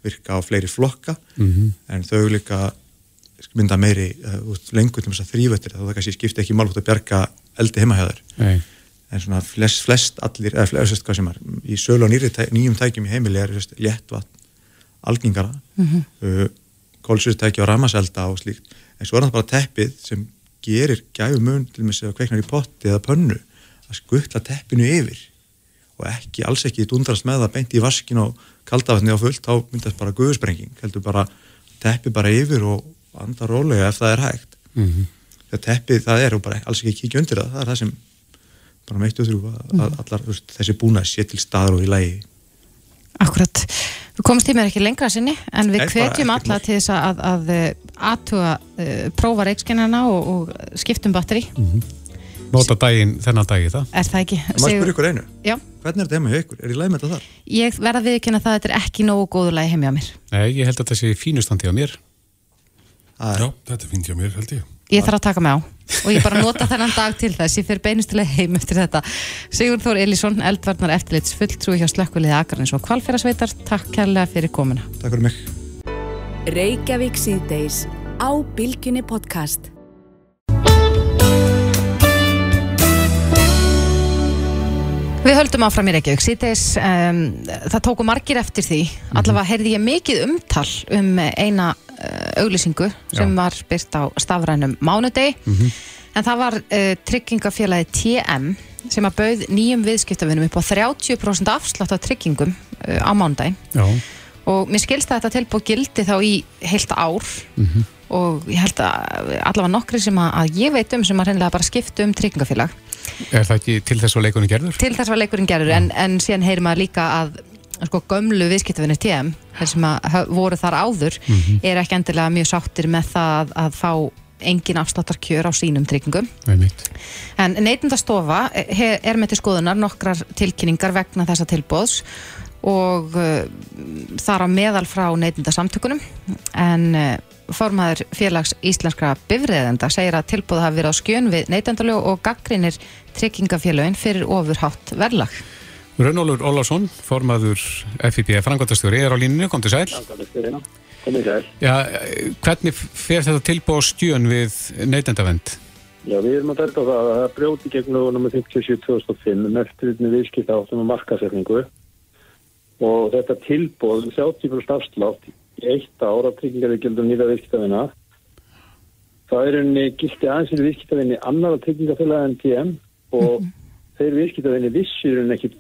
virka á fleiri flokka mm -hmm. en þau líka mynda meiri uh, lengur til þess að þrývöttir þá það kannski skipti ekki málhútt að bjarga eldi heimahæðar en svona flest, flest allir, eða flest hvað sem er í sölu og nýri, nýjum tækjum í heimili er léttvatn algengara mm -hmm. uh, kólsutæki og ramaselda og slíkt en svo er það bara teppið sem gerir gæfu mun til og með að kveiknar í potti eða pönnu að skuttla teppinu yfir og ekki, alls ekki dundrast með það beint í vaskin og kaldavatni á fullt þá myndast bara guðsprenging heldur bara teppi bara yfir og andar rólega ef það er hægt mm -hmm. það teppið það er og bara alls ekki kíkja undir það það er það sem bara meitt og þrjú að, mm. að allar veist, þessi búna sé til staður og í lægi Akkurat, við komum tímið ekki lengra sinni en við hvetjum alla til þess að að aðtuga uh, prófa reikskinnarna og, og skiptum batteri mm -hmm. Nota daginn þennan dagi það Er það ekki? Má spyrja ykkur einu? Já Hvernig er þetta heima hjá ykkur? Er ég læg með þetta þar? Ég verða að það þetta er ekki nógu góðu lægi heimja á mér Nei, ég held að þetta sé fínustandi á mér Já, þetta er fínt hjá mér held ég Ég þarf að taka mig á og ég bara nota þennan dag til þess. Ég fyrir beinustilega heim eftir þetta. Sigur Þór Elísson, eldvarnar eftirlits fulltrúi hjá slökkuliði Akarins og Kvalfjörðsveitar Takk kærlega fyrir komuna. Takk fyrir mig. Reykjavík síðdeis á Bilginni podcast. Við höldum áfram í Reykjavík síðdeis. Um, það tóku margir eftir því. Allavega heyrði ég mikið umtal um eina auglýsingu sem Já. var byrt á stafrænum mánudegi mm -hmm. en það var uh, tryggingafélagi TM sem að bauð nýjum viðskiptafinum upp á 30% afslátt af tryggingum uh, á mánudegi og mér skilst að þetta tilbúið gildi þá í heilt ár mm -hmm. og ég held að allavega nokkri sem að, að ég veit um sem að reynilega bara skiptu um tryggingafélag Er það ekki til þess að leikurinn gerður? Til þess að leikurinn gerður, en, en síðan heyrir maður líka að sko, gömlu viðskiptafinir TM þeir sem voru þar áður mm -hmm. er ekki endilega mjög sáttir með það að fá engin afsláttarkjör á sínum tryggingum. En neytundastofa er með til skoðunar nokkrar tilkynningar vegna þessa tilbóðs og uh, þar á meðal frá neytundasamtökunum en uh, formaður félags íslenskra bifriðenda segir að tilbóð hafi verið á skjön við neytendalög og gaggrinir tryggingafélagin fyrir ofurhátt verðlag Rönnólur Ólarsson, formaður FIB frangværtastjóri, er á líninu, kom til sæl. Kom til sæl. Já, hvernig fer þetta tilbúið stjön við neytendavend? Já, við erum að verða á það að það brjóti gegn lögunum með 57.2005 með eftirlitni viðskipt áttum og markasetningu og þetta tilbúið 70% afslátt í eitt ára tryggingarvíkjaldum nýra viðskiptavina það er einni gildi aðeins fyrir viðskiptavinni annara tryggingafélag en TM og þeir viðskiptavinni vissir en ekki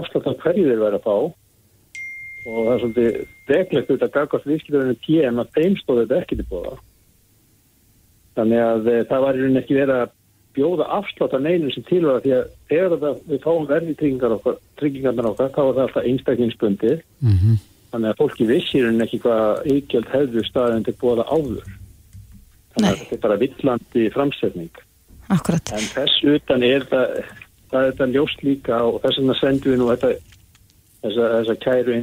afslátt af hverju þeir væri að fá. Og það er svolítið deglegt auðvitað gagast viðskiptavinni TM að þeim stóði þetta ekki til bóða þannig að e, það var einhvern ekki verið að bjóða afslátt af neynum sem tilvæða því að þegar það, við fáum verði tryggingarnar okkar þá er það alltaf einstaklingsbundið. Mm -hmm. þannig að fólki vissir en ekki hvað ykjöld hefðu staðin til bóða áður. Þannig að þetta er bara villandi framsetning. Akkurat. en þess utan er það það er þetta ljóst líka og þess vegna sendum við nú þetta þessa, þessa kæru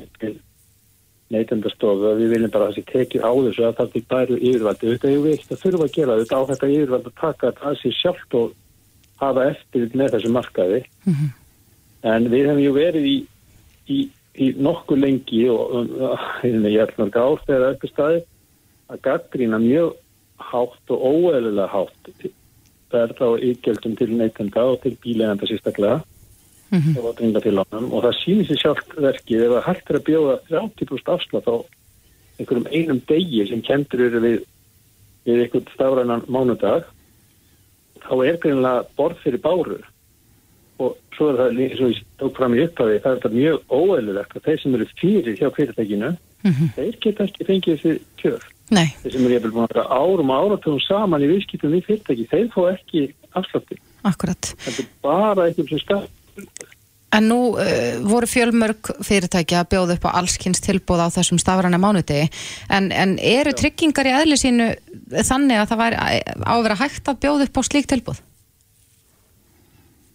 neytendastofu að við viljum bara að sé tekið á þessu að það til bæru yfirvaldi. Þetta er ekkert að þurfa að gera þetta á þetta yfirvaldi að taka þetta að sér sjálft og hafa eftir með þessu markaði. En við hefum ju verið í, í, í nokkuð lengi og um, ég held mörg ár þegar eitthvað staði að gaggrína mjög hátt og óeðlilega hátt verð á ykjöldum til neytenda og til bíleganda sérstaklega. Og að dringa til ánum og það sýnir sér sjálft verkið. Ef það hægt er að bjóða 30% afslátt á einhverjum einum degi sem kendur eru við, við einhvern stafrænan mánudag þá er greinlega borð fyrir báru. Og svo er það eins og ég tók fram í upphafi það er þetta mjög óeðlilegt að þeir sem eru fyrir hjá fyrirtækinu þeir geta ekki fengið þessi kjör Nei. þeir sem eru jæfnvel búin að vera árum og áratugum saman í viðskiptum við fyrirtæki þeir fá ekki afslátti Akkurat. þetta er bara einhverjum sem skall En nú uh, voru fjölmörg fyrirtæki að bjóða upp á allskynns tilbúð á þessum stafræna mánudegi en, en eru tryggingar í eðli sínu þannig að það væri á að vera hægt að bjóða upp á slík tilbúð?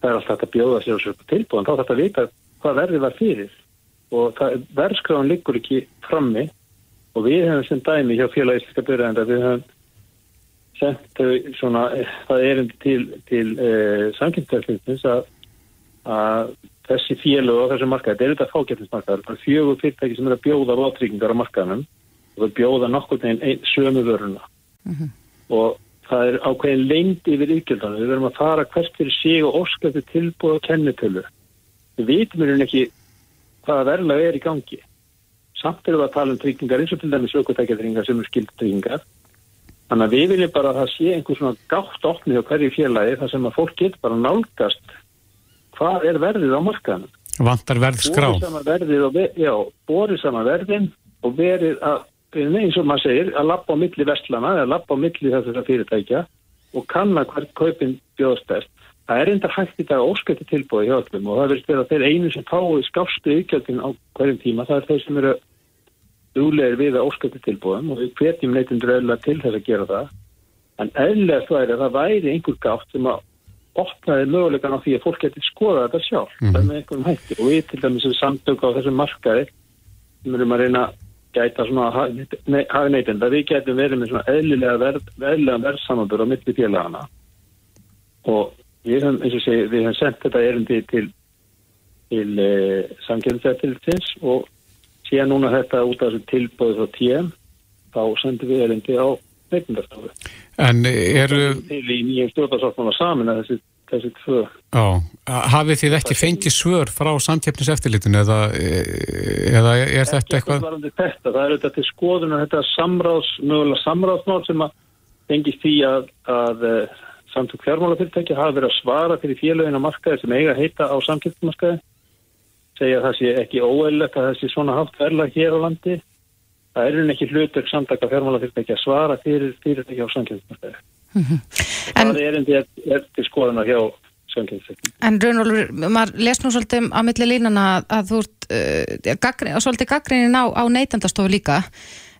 það er alltaf hægt að bjóða sér þessu tilbúðan, þá þarf þetta að vita hvað verði var fyrir og verðskráðan liggur ekki frammi og við hefum sem dæmi hjá félagistiska byrjaðenda við hefum sendt svona, það er til, til uh, samkynntæðsliðnins að, að þessi félag og þessi markaði, þetta er þetta fágættinsmarkaður, það er fjögur fyrirtæki sem er að bjóða vátryggingar á markaðanum og það bjóða nokkur neginn ein, sömu vöruna og það er ákveðin lengdi yfir ykjöldanu, við verðum að fara hvert fyrir sig og óskæftu tilbúið og kennitölu. Við vitum hérna ekki hvaða verðlega er í gangi. Samt erum við að tala um tryggingar eins og til dæmis aukvöldækjatryggingar sem er skildtryggingar. Þannig að við viljum bara að það sé einhver svona gátt opnið á hverju félagi þar sem að fólk getur bara nálgast hvað er verðið á markaðanum. Vantar verð skrá. Já, borið sama verðin og verið að eins og maður segir, að lappa á milli vestlana eða lappa á milli þessara fyrirtækja og kanna hvert kaupin bjóðast best. Það er enda hægt í dag óskætti tilbúið hjá öllum og það verður vera þeir einu sem fái skástu ykjöldin á hverjum tíma. Það er þeir sem eru dúlegir við að óskætti tilbúðum og við hvetjum neytundur eðla til þess að gera það. En eðlega það er að það væri einhver gátt sem að opnaði mögulegan á því að fólk getur skoða þetta sjálf. Mhm. Það er með einhverjum hætti og við til dæmis sem samtök á þessum markaði sem erum að reyna að gæta svona hafi neytenda, við getum verið með svona eðlilega verð, verðsamandur á milli félagana og við höfum, eins og segi, við höfum sendt þetta erindi til til uh, samkjörnstættilsins og síðan núna þetta út af þessu tilbúið frá TM þá sendum við erindi á neytendastofu. En eru, Til í nýjum stjórnarsáttmála samin að þessi, þessi tvö já, hafið þið ekki fengið svör frá samkeppniseftirlitinu eða, eða er þetta eitthvað? þetta, það er þetta til skoðunar þetta samráðs, mögulega samráðsmál sem að tengist því að, að uh, samtök fjármálafyrirtæki hafa verið að svara fyrir félögin á markaði sem eiga að heita á samkeppnismarkaði segja að það sé ekki óeillegt að það sé svona hátt verla hér á landi. Það er ekki hlutverk samtaka fjármálafyrirtæki að svara fyrir fyrirtæki á samkeppnismarkaði. En- það er endi er til skoðunar hjá samkeppnismarkaði En Runolfur, maður les nú svolítið á milli línana að, að þú ert uh, gaggri, svolítið gaggrinnin á, á neytendastofu líka.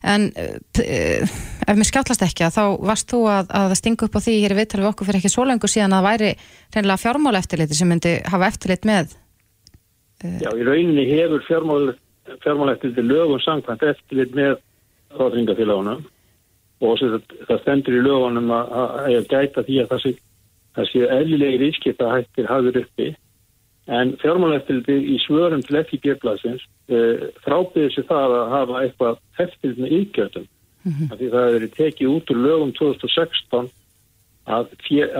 En uh, ef mér skjáttlast ekki að þá varst þú að, að stinga upp á því hér í viðtal við okkur fyrir ekki svo lengur síðan að það væri reynilega fjármála eftirliti sem myndi hafa eftirlit með Já, í rauninni hefur fjármál, fjármál eftir lögum samkvæmt eftirlit með ráðringafélagunum og það, það stendur í lögunum að, að, að gæta því að það sé, sé eðlilegi rískipta hættir hafður uppi. En fjármál eftirlit í svörum til FIB-blaðsins uh, þrápiði sér það að hafa eitthvað eftirlit með yggjöldum af því það hefur tekið út úr lögum 2016 að,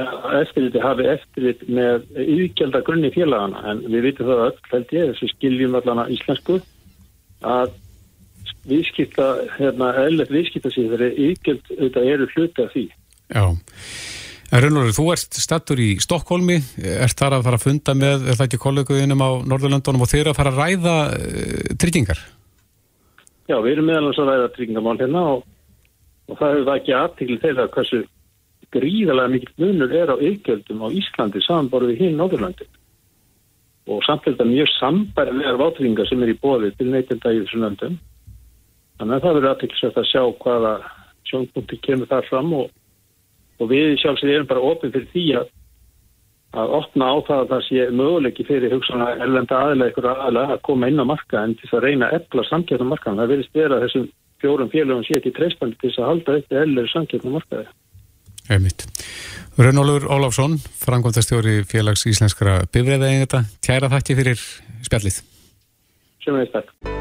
að eftirliti hafi eftirlit með yfirgjölda grunni félagana en við vitum það öll held ég þessu skiljum allana íslensku að viðskipta hérna, eðlert viðskipta síðan yfirgjöld auðvitað eru hluti af því. Já, en Rönnur, þú ert stattur í Stokkólmi, ert þar að fara að funda með, er það ekki kolleguðinum á Norðurlandunum og þeir að fara að ræða uh, tryggingar? Já, við erum meðalans að ræða tryggingamál hérna og, og það hefur það ekki aðtíkli þeirra hversu gríðarlega mikið munur er á ykjöldum á Íslandi samanborðið hinn Norðurlandi og samfélta mjög sambærlegar vátryggingar sem er í bóði til neytilda í þessu löndum. Þannig að það verður aðtíklisvægt að sjá hvaða sjónpunkti kemur þar fram og, og við sjálfsög erum bara ofin fyrir því að að opna á það að það sé möguleiki fyrir hugsanlega erlenda aðlega ykkur aðlega að koma inn á marka en til að reyna eppla samkjöfnum markaðan. Það verðist vera þessum fjórum félagum sé ekki treyspandi til þess að halda eftir erlega samkjöfnum markaði. Einmitt. Rönnólfur Ólafsson, frangóntastjóri félags íslenskara bifræðaengata, tjæra þakki fyrir spjallið. Sem er þetta.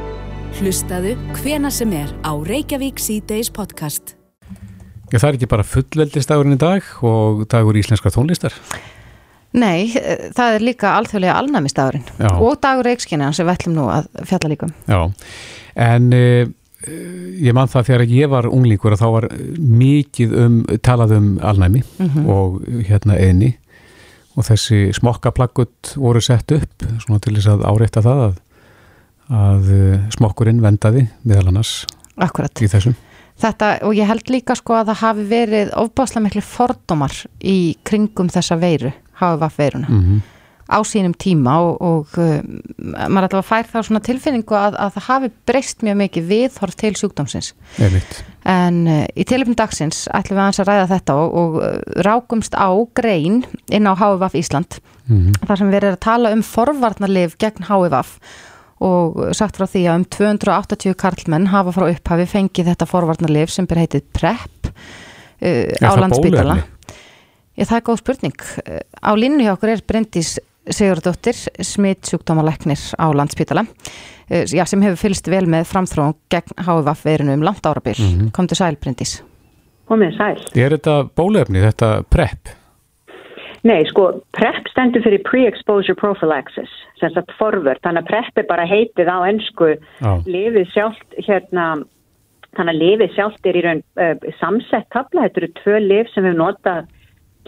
Hlustaðu hvena sem er á Reykjavík C-Days podcast. Já, það er ekki bara fullveldistagurinn í dag og dagur íslenska tónlistar. Nei, eh, það er líka alþjóðlega alnæmistagurinn og dagur reikskina sem við ætlum nú að fjalla líkum. Já, en uh, ég man það þegar ég var unglíkur að þá var mikið um, talað um alnæmi mm -hmm. og hérna eini og þessi smokkaplakkut voru sett upp svona til þess að áreita það að, að eh, smokkurinn vendaði meðal annars Akkurat. í þessum. Þetta og ég held líka sko að það hafi verið ofbáslega miklu fordómar í kringum þessa veiru HVF veiruna mm -hmm. Á sínum tíma og, og uh, maður að fær þá svona tilfinningu að, að það hafi breyst mjög mikið viðhorf til sjúkdómsins Efitt. en uh, í tilöfnum dagsins ætlum við að hans að ræða þetta og, og uh, rákumst á grein inn á HVF Ísland mm -hmm. þar sem við erum að tala um forvarnarlif gegn HVF og sagt frá því að um 280 karlmenn hafa frá upphafi fengið þetta forvarnarlif sem ber heitið PREP uh, á landsbytala Já, það er góð spurning. Á línu hjá okkur er Bryndís Sigurdóttir, smitt sjúkdómaleknir á landspítala, eh, já, sem hefur fylst vel með framþróun gegn HVF veirinu um langt árabil. Mm -hmm. Kom til sæl, Bryndís. Komið sæl. Er þetta bólefni, þetta PrEP? Nei, sko, PrEP stendur fyrir Pre-Exposure Prophylaxis, sem sagt forvörd, þannig að PrEP er bara heitið á ennsku, lifið sjálft, hérna, þannig að lifið sjálft er í raun uh, samsett tabla, þetta eru tvö lif sem við notað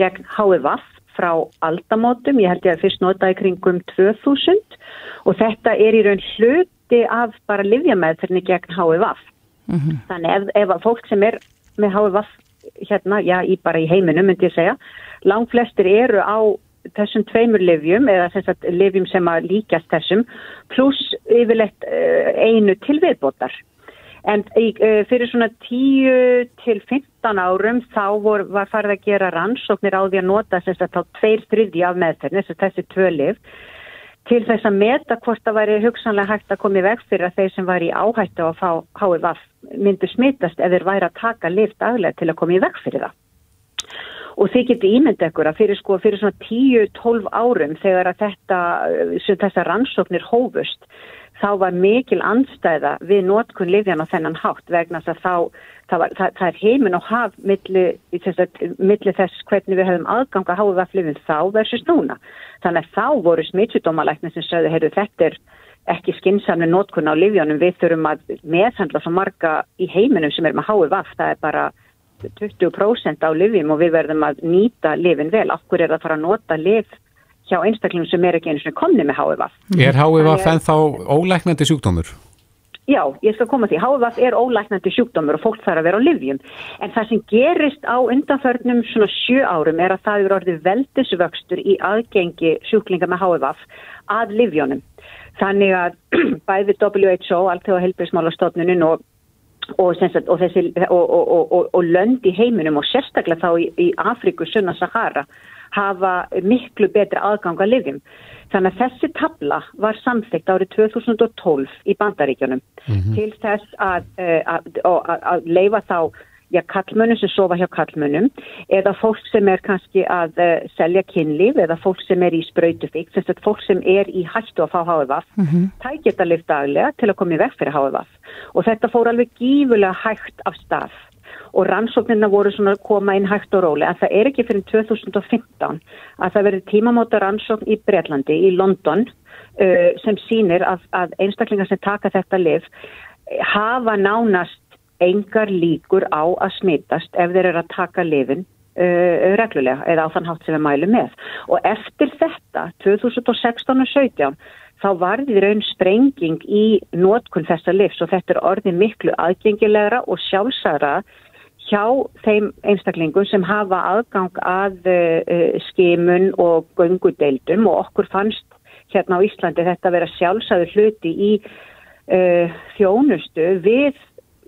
gegn HVF frá aldamótum, ég held ég að fyrst notaði kringum 2000 og þetta er í raun hluti af bara livjameðferðinni gegn HVF. Mm -hmm. Þannig ef, ef fólk sem er með HVF hérna, já, í, bara í heiminum myndi ég segja, langt flestir eru á þessum tveimur livjum eða þess að livjum sem að líkast þessum pluss yfirleitt uh, einu til viðbótar. En uh, fyrir svona 10 til 15 árum þá vor, var farið að gera rannsóknir á því að nota þess að þá tveir þriði af meðferðin, þess að þessi tvö liv, til þess að meta hvort það væri hugsanlega hægt að koma í veg fyrir að þeir sem væri í áhættu að fá HVF myndu smittast þeir væri að taka liv daglega til að koma í veg fyrir það. Og þið getur ímynd ekkur að fyrir, sko, fyrir svona 10-12 árum þegar þetta, þessa rannsóknir hófust, þá var mikil anstæða við nótkun livjan á þennan hátt vegna þess að þá, það, var, það, það er heimin og haf milli, milli þess hvernig við höfum aðgang að háa vaflifin þá versus núna. Þannig að þá voru smittsjúdómalæknir sem sögðu, heyrðu þetta er ekki skynnsamlega nótkun á livjanum, við þurfum að meðhandla svo marga í heiminum sem er með háu vaf, það er bara 20% á livjum og við verðum að nýta livin vel. Akkur er að fara að nota liv hjá einstaklingum sem er ekki einu svona komni með HVF. Er HVF en þá ólæknandi sjúkdómur? Já, ég skal koma því. HVF er ólæknandi sjúkdómur og fólk þarf að vera á livjum. En það sem gerist á undanförnum svona sjö árum er að það eru orðið veldisvöxtur í aðgengi sjúklinga með HVF að livjónum. Þannig að bæði WHO, alltaf helbriðsmálastofnunin og Og, sagt, og, þessi, og, og lönd í heiminum og sérstaklega þá í, í Afriku, Sunna, Sahara hafa miklu betri aðgang að lifjum. Þannig að þessi tabla var samþygt árið 2012 í bandaríkjunum mm -hmm. til þess að, eh, að, að, að leifa þá já, kallmönnum sem sofa hjá kallmönnum eða fólk sem er kannski að uh, selja kynlíf eða fólk sem er í spröytufík, þess að fólk sem er í hættu að fá HVF, mm -hmm. það geta lift daglega til að koma í vekk fyrir HVF og þetta fór alveg gífulega hægt af stað og rannsóknirna voru svona að koma inn hægt og róli að það er ekki fyrir 2015 að það verður tímamóta rannsókn í Breitlandi, í London uh, sem sínir að, að einstaklingar sem taka þetta liv hafa nánast engar líkur á að smittast ef þeir eru að taka lifin uh, reglulega eða á þann hátt sem við mælum með. Og eftir þetta, 2016 og 17, þá varði raun sprenging í nótkunn þessa livs og þetta er orðið miklu aðgengilegra og sjálfsara hjá þeim einstaklingum sem hafa aðgang að uh, skimun og gungudeildum og okkur fannst hérna á Íslandi þetta vera sjálfsæður hluti í uh, þjónustu við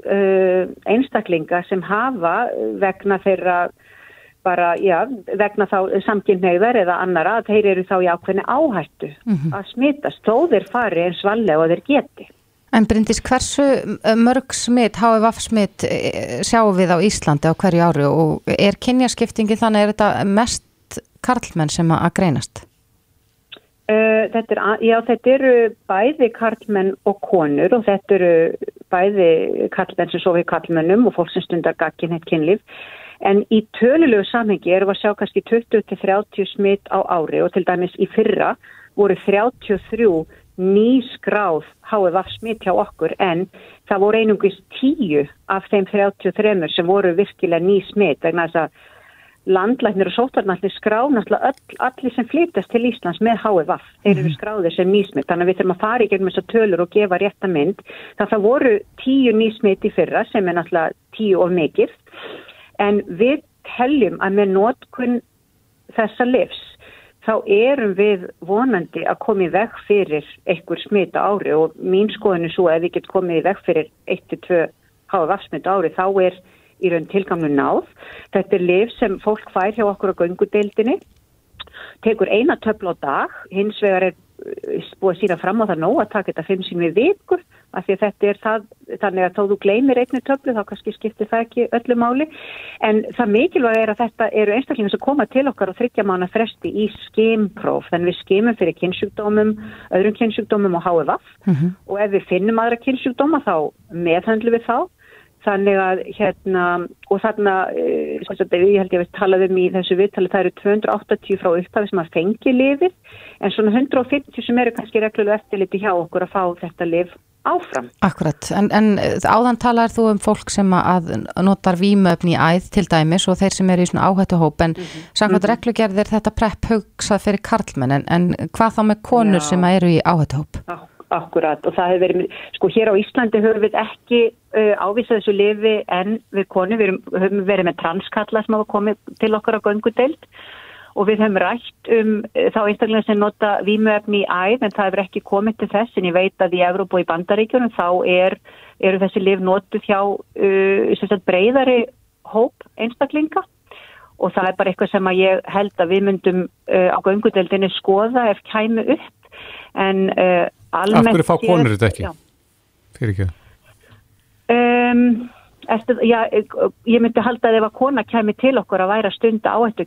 uh, einstaklinga sem hafa vegna þeirra bara, já, vegna þá samkynneigðar eða annara að þeir eru þá í ákveðni áhættu mm -hmm. að smitast þó þeir fari eins vallega og þeir geti. En Bryndis, hversu mörg smitt, HVF smitt sjáum við á Íslandi á hverju ári og er kynjaskiptingi þannig er þetta mest karlmenn sem að greinast? Uh, þetta er, já, þetta eru bæði karlmenn og konur og þetta eru bæði karlmenn sem sofi karlmennum og fólk sem stundar gagkin heitt kynlíf. En í tölulegu samhengi erum við að sjá kannski 20-30 smitt á ári og til dæmis í fyrra voru 33 nýskráð HFF smitt hjá okkur en það voru einungis 10 af þeim 33 sem voru virkilega ný smitt vegna þess að landlæknir og sótarnallir skrá náttúrulega öll, allir sem flytast til Íslands með HFF, þeir eru mhm. skráðir sem nýsmitt þannig að við þurfum að fara í gegnum þessar tölur og gefa rétta mynd, þannig að það voru tíu nýsmitt í fyrra sem er náttúrulega tíu of mikið, en við teljum að með nótkunn þessa livs, þá erum við vonandi að koma í veg fyrir einhver smita ári. Og mín skoðinu svo að við getum komið í veg fyrir 1-2 HFF smita ári, þá er í raun tilgangu náð. Þetta er liv sem fólk fær hjá okkur á göngudeildinni, tekur eina töfla á dag, hins vegar er eh, búið að sína fram á það nóg að taka þetta fimm sín við vikur, af því að þetta er það, þannig að þó þú gleymir einni töflu þá kannski skiptir það ekki öllu máli, en það mikilvæg er að þetta eru einstaklingar sem koma til okkar og þryggja mánu fresti í skimpróf, þannig við skimum fyrir kynnsjúkdómum, öðrum kynnsjúkdómum og HFF mm -hmm. og ef við finnum aðra kynnsjúkdóma þá meðhandlu við þá. Þannig að hérna og þarna, e, ég held ég að við talaðum í þessu viðtali, það eru 280 frá upphafi sem að fengi lifið en svona 150 sem eru kannski reglulega eftirliti hjá okkur að fá þetta lif áfram. Akkurat, en, en áðan talar þú um fólk sem að notar výmöfni í æð til dæmis og þeir sem eru í svona áhættuhóp en mm -hmm. samkvæmt mm -hmm. reglugerðir þetta prepp hugsað fyrir karlmenn en, en hvað þá með konur Já. sem eru í áhættuhóp? Já. Akkurat og það hefur verið, sko hér á Íslandi höfum við ekki uh, ávísað þessu lifi en við konu, við höfum verið með transkalla sem hafa komið til okkar á göngudeld og við höfum rætt um uh, þá einstaklega sem nota výmuefni í æð en það hefur ekki komið til þess en ég veit að í Evróp og í Bandaríkjunum þá er, eru þessi lif notuð hjá uh, breyðari hóp einstaklinga og það er bara eitthvað sem að ég held að við myndum uh, á göngudeldinni skoða ef kæmu upp en uh, Af hverju fá konur þetta ekki? Fyrir ekki? Um, eftir, já, ég myndi halda að ef að kona kemi til okkur að væra stund áhættu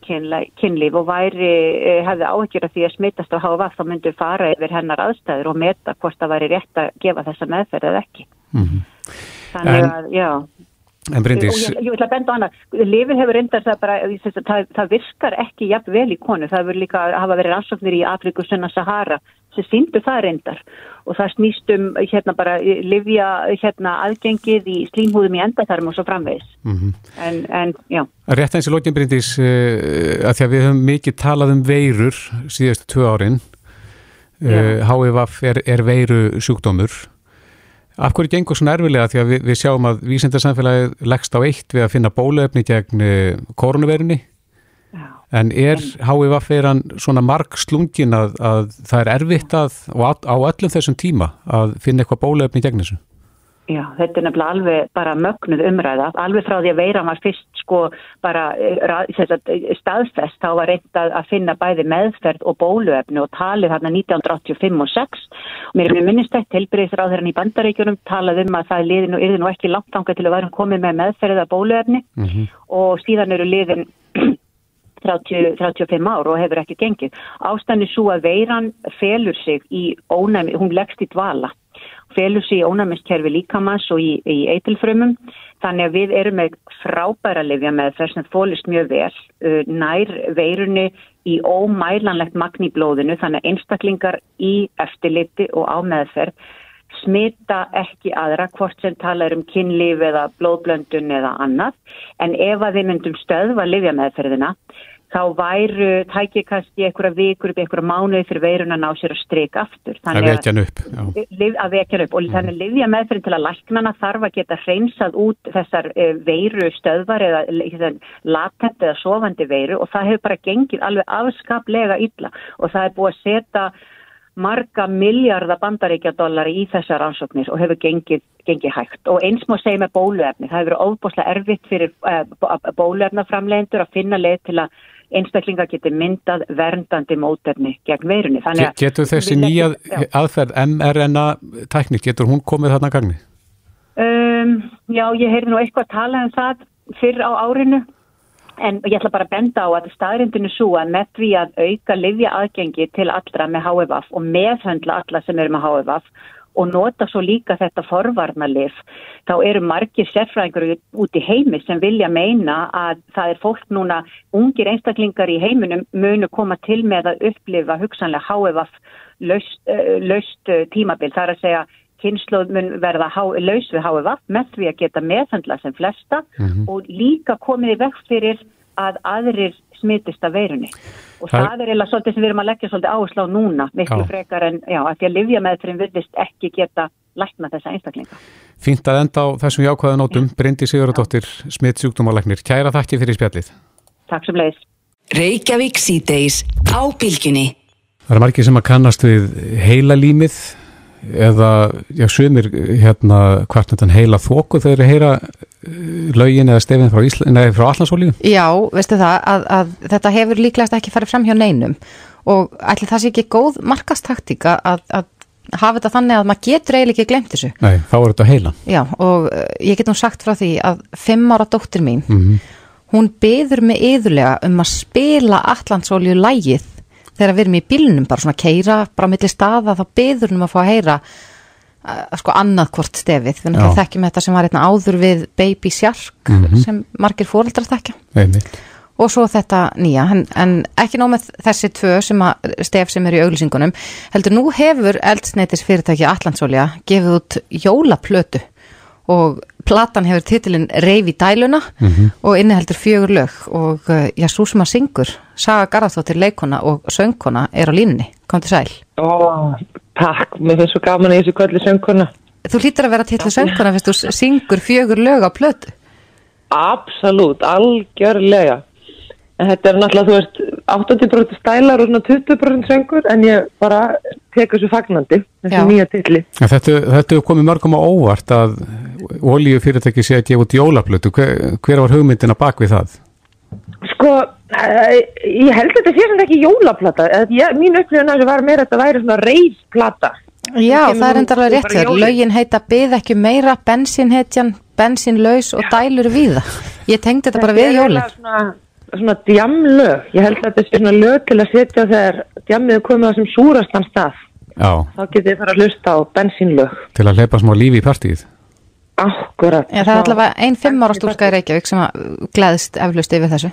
kynlíf og væri, eh, hefði áhættur af því að smittast á HVA þá myndi fara yfir hennar aðstæður og meta hvort það væri rétt að gefa þessa meðferð eða ekki. Mm -hmm. Þannig að, já. En Bryndís... Ég, ég vil að benda á hana, lifið hefur reyndast að bara, það, það virkar ekki jafn vel í konu, það hefur líka hafa verið rannsóknir í Afriku, Sunna, Sahara sem síndu það reyndar. Og það snýst um hérna bara livja hérna aðgengið í slímhúðum í endaþarm og svo framvegis. Mm -hmm. en, en já. Rétt eins og lokinbrindis uh, eh, að því að við höfum mikið talað um veirur síðustu tvö árin uh, HIVF er, er veiru sjúkdómur. Af hverju gengur svona erfilega því að við, við sjáum að vísindarsamfélagið leggst á eitt við að finna bólöfni gegn eh, koronavirunni En er HVF eran svona marg slungin að, að það er erfitt að, á öllum þessum tíma að finna eitthvað bólefni í gegn þessu? Já, þetta er nefnilega alveg bara mögnuð umræða, alveg frá því að veiran var fyrst sko bara eh, staðfest, þá var reynd að finna bæði meðferð og bóluefni og talið þarna 1985 og 6 og mér er tilbyrðisra á þeirra í bandaríkjunum talað um að það er liðin og yrði nú ekki langt ánga til að værum komið með meðferð eða bóluefni mm -hmm. og síðan eru liðin 30, 35 ár og hefur ekki gengið. Ástæðin er svo að veiran felur sig í ónæmi, hún leggst í dvala, felur sig í ónæmiskerfi líkamans og í, í eitilfrömmum, þannig að við erum með frábæra lifja með þess að fólist mjög vel, uh, nær veirunni í ómælanlegt magni blóðinu, þannig að einstaklingar í eftirliti og á meðferð smita ekki aðra hvort sem tala um kynlíf eða blóðblöndun eða annað. En ef að við myndum stöðva livjameðferðina þá væru tækir kannski einhverja vikur upp, einhverja mánuði fyrir veirun að ná sér að streika aftur. Að vekja hann upp. Liv, að vekja hann upp og mm. þannig livja meðferðin til að læknana þarf að geta hreinsað út þessar uh, veiru stöðvar eða latent eða sofandi veiru og það hefur bara gengið alveg afskaplega illa og það er búið að setja marga miljardar bandaríkjadóllari í þessar ansóknir og hefur gengið, gengið hægt og eins má segja með bóluefni það hefur óbúslega erfitt fyrir uh, bóluefnaframlegendur að finna leið til að einstaklinga geti myndað verndandi mótefni gegn veirunni. Getur þessi nýja aðferð mRNA tækni, getur hún komið þarna gangni? Um, já, ég heyrði nú eitthvað að tala um það fyrr á árinu en ég ætla bara að benda á að staðrindinu svo að með því að auka livja aðgengi til allra með HFF og meðhöndla alla sem eru með HFF og nota svo líka þetta forvarnalif þá eru margir sérfræðingur út í heimi sem vilja meina að það er fólk núna, ungir einstaklingar í heiminum munu koma til með að upplifa hugsanlega háefaf laust, uh, laust uh, tímabil. Það er að segja kynsluð mun verða há, laus við háefaf með því að geta meðhandla sem flesta mm -hmm. og líka komið í vekk fyrir að aðrir smitist af veirunni og það, það er eða svolítið sem við erum að leggja svolítið áherslu á núna miklu já. frekar en já, að því að livja með þeirrin virðist ekki geta lækna þessa einstaklinga. Fínt að enda á þessum jákvæða nótum, Bryndi Sigurðardóttir smittsjúkdómalæknir, kæra þakki fyrir spjallið. Takk sem leiðis. Reykjavík síðdeis á bylginni. Það er margir sem að kannast við heila límið eða, já, svimir hérna hvart þetta heila þóku þegar þeir heyra eh, laugin eða stefin frá, frá Allandsólíu? Já, veistu það að, að þetta hefur líklegast ekki farið fram hjá neinum og ætli það sé ekki góð markastaktika að, að hafa þetta þannig að maður getur eiginlega ekki glemt þessu. Nei, þá er þetta heila. Já, og eh, ég get nú sagt frá því að fimm ára dóttir mín, mm -hmm. hún beður mig yðurlega um að spila Allandsólíu lægið þegar við erum í bílunum, bara svona keira bara millir staða, þá beður um að fá að heyra uh, sko annað hvort stefið. Við náttúrulega þekkjum þetta sem var hérna áður við Baby Shark mm -hmm. sem margir fóröldrar þekkja. Nei, neitt og svo þetta nýja, en, en ekki nóg með þessi tvö sem að, stef sem er í auglýsingunum, heldur nú hefur eldsneitis fyrirtæki Allandsólja gefið út jólaplötu og platan hefur titilinn Reyfi dæluna mm -hmm. og inniheldur fjögur lög. Og uh, já, svo sem að syngur Saga Garðardóttir leikona og söngkona er á línni, kom til sæl. Ó, takk, mér finnst svo gaman að ég sé kvöldi söngkona. Þú hlýttir að vera til söngkona fyrst þú syngur fjögur lög á plötu. Absolut, algjörlega En þetta er náttúrulega, þú veist, 80% stælar og svona 20% söngur en ég bara tekur svo fagnandi þessu Já. nýja tilli. Þetta, þetta er komið mörgum á óvart að ólíu fyrirtæki sé að gefa út jólaplötu. Hver, hver var hugmyndina bak við það? Sko, uh, ég held að þetta sé sem ekki jólaplata. Ég, mín upplifin að það var meira að þetta væri svona reysplata. Já, það er endarlega rétt þér. Laugin heita byð ekki meira, bensinhetjan, bensinlaus og dælur viða. Ég tengdi þetta bara við jólinn svona djamlög, ég held að þetta er svona lög til að setja þegar djamið er komið á sem súrastan stað. Já. þá getur þið fara að hlusta á bensínlög. Til að leipa smá lífi í partíð Akkurat Já, Það er allavega einn fimm ára stúlka í Reykjavík sem gleðist eflust yfir þessu.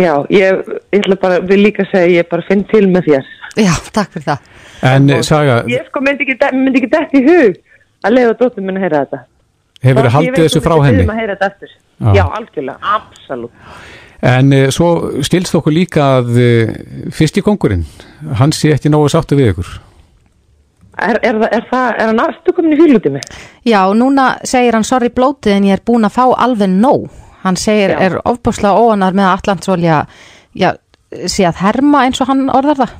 Já, ég, ég ætla bara, vil líka segja ég bara finn til með þér. Já, takk fyrir það. En Og, Saga Ég sko myndi ekki, myndi ekki dætt í hug að leiða dóttum minna að heyra þetta. Hefur þið haldið þessu frá henni? Já, algjörlega, absolutt En e, svo stilst okkur líka að e, fyrsti kongurinn, hann sé ekki náðu sáttu við ykkur. Er, er, er það, er hann aftur komin í fylgutið mig? Já, núna segir hann sorry blótið en ég er búin að fá alveg nóg. Hann segir, Já. er ofbúslega óanar með að Allandsólja sé að herma eins og hann orðar það?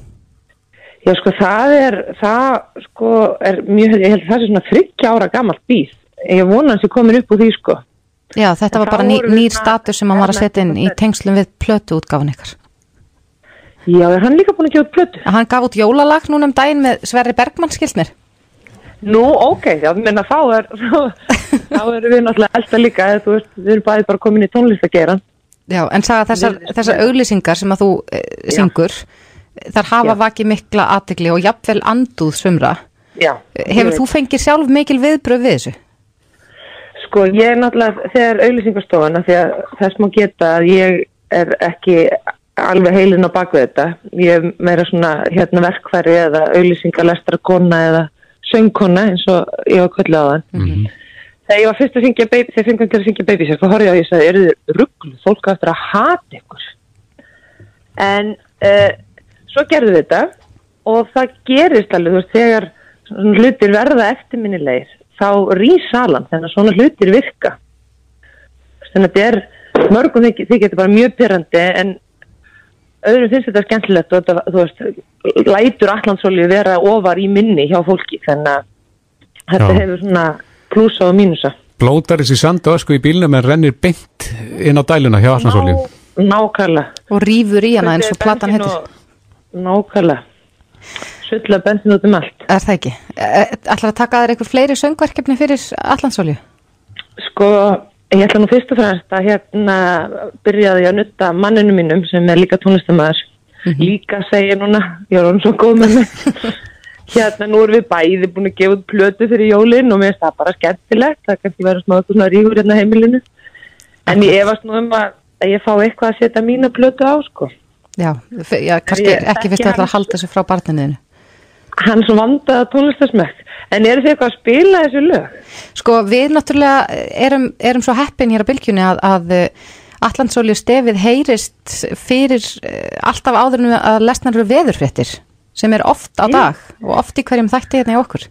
Já, sko, það er, það, sko, er mjög, ég held að það er svona 30 ára gammalt býð. Ég vona hans er komin upp úr því, sko. Já, þetta var bara ný, nýr status sem hann var að setja inn í tengslum við plötu útgáfun ykkar. Já, er hann líka búin að gefa plötu? Hann gaf út jólalag núna um daginn með Sverri Bergmann, skilt mér. Nú, ok, já, menna þá er, þá erum við náttúrulega elda líka, þú veist, við erum bæðið bara komin í tónlistageran. Já, en sagða þessar, þessar auglýsingar sem að þú e, syngur, þar hafa já. vakið mikla aðtegli og jafnvel anduð svumra. Já. Hefur þú fengið sjálf mikil viðbröð við þessu? Sko ég er náttúrulega þegar auðlýsingastofana því að þess má geta að ég er ekki alveg heilin á bakvið þetta. Ég er meira svona hérna verkfæri eða auðlýsingalestra kona eða söngkona eins og ég var kvöldið á þann Mhm. þegar ég var fyrst að syngja baby, þegar fengum til að syngja baby sér, þá horfði ég á því að ég sagði, eru þið rugglu, fólk á eftir að hata ykkur en uh, svo gerðu þetta og það gerist alveg, þú veist, þegar hlutir verða eftirminnilegir þá rís salan, þannig að svona hlutir virka þannig að þetta er mörgum þykir, þykir þetta bara mjög pyrrandi en öðrum finnst þetta skemmtilegt og þetta, þú veist, lætur allansólju vera ofar í minni hjá fólki þannig að þetta Já. hefur svona plusa og mínusa Blótar þessi sand og ösku í bílnum en rennir beint inn á dæluna hjá Allandsóli. Nákvæmlega. Og rýfur í hana eins og platan heitir. og- Nákvæmlega. Sulla bensin út um allt. Er það ekki? Ætlar að taka þér einhver fleiri söngverkefni fyrir Allandsólju? Sko, ég ætla nú fyrst og fremst að hérna byrjaði ég að nutta manninu mínum sem er líka tónlistamæður. Líka segja núna, ég er hann svo góð með mig. hérna nú erum við bæði búin að gefa út plötu fyrir jólinn og mér finnst það bara skemmtilegt. Það kannski verður smá eitthvað svona ríkur hérna heimilinu. En ég efast nú um að, að ég fá eitthvað að setja mína plötu á, sko. Já, já kannski ekki fyrst að að hans- halda þessu frá barninuðinu. Hann svo vandaða tónlistasmekk. En eru þið eitthvað að spila þessu lög? Sko við náttúrulega erum, erum svo heppin hér á bylgjunni að, að Allandsólju stefið heyrist fyrir eh, alltaf áðurinu að lesnar eru veðurfréttir sem er oft á dag og oft í hverjum þætti hérna í okkur.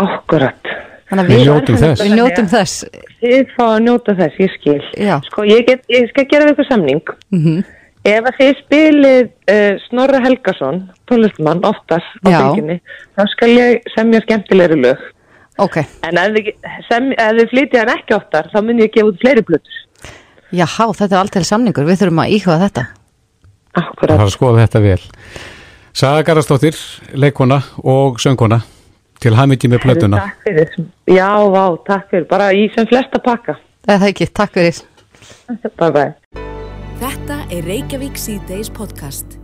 Akkurat. Þannig að Við við, njótum þess. Við njótum þess. Þið fá að njóta þess, ég skil. Já. Sko, ég, get, ég skal gera við ykkur samning. Mm Ef að þið spilið uh, Snorra Helgason, tónlistumann, oftast á Já. bylginni, þá skal ég semja skemmtilegri lög. Ok, En ef þið, þið flytja hann ekki oftar, þá mun ég gefa út fleiri blötur. jáhá, þetta er alltaf samningur, við þurfum að íhuga þetta. Það þarf að skoða þetta vel. Saga Garðarsdóttir, leikona og söngkona til hamingji með plötuna. Takk fyrir. Já, vá, takk fyrir. Bara í sem flesta pakka. Það er ekki, takk fyrir. Bye bye. Þetta er Reykjavík C-Days podcast.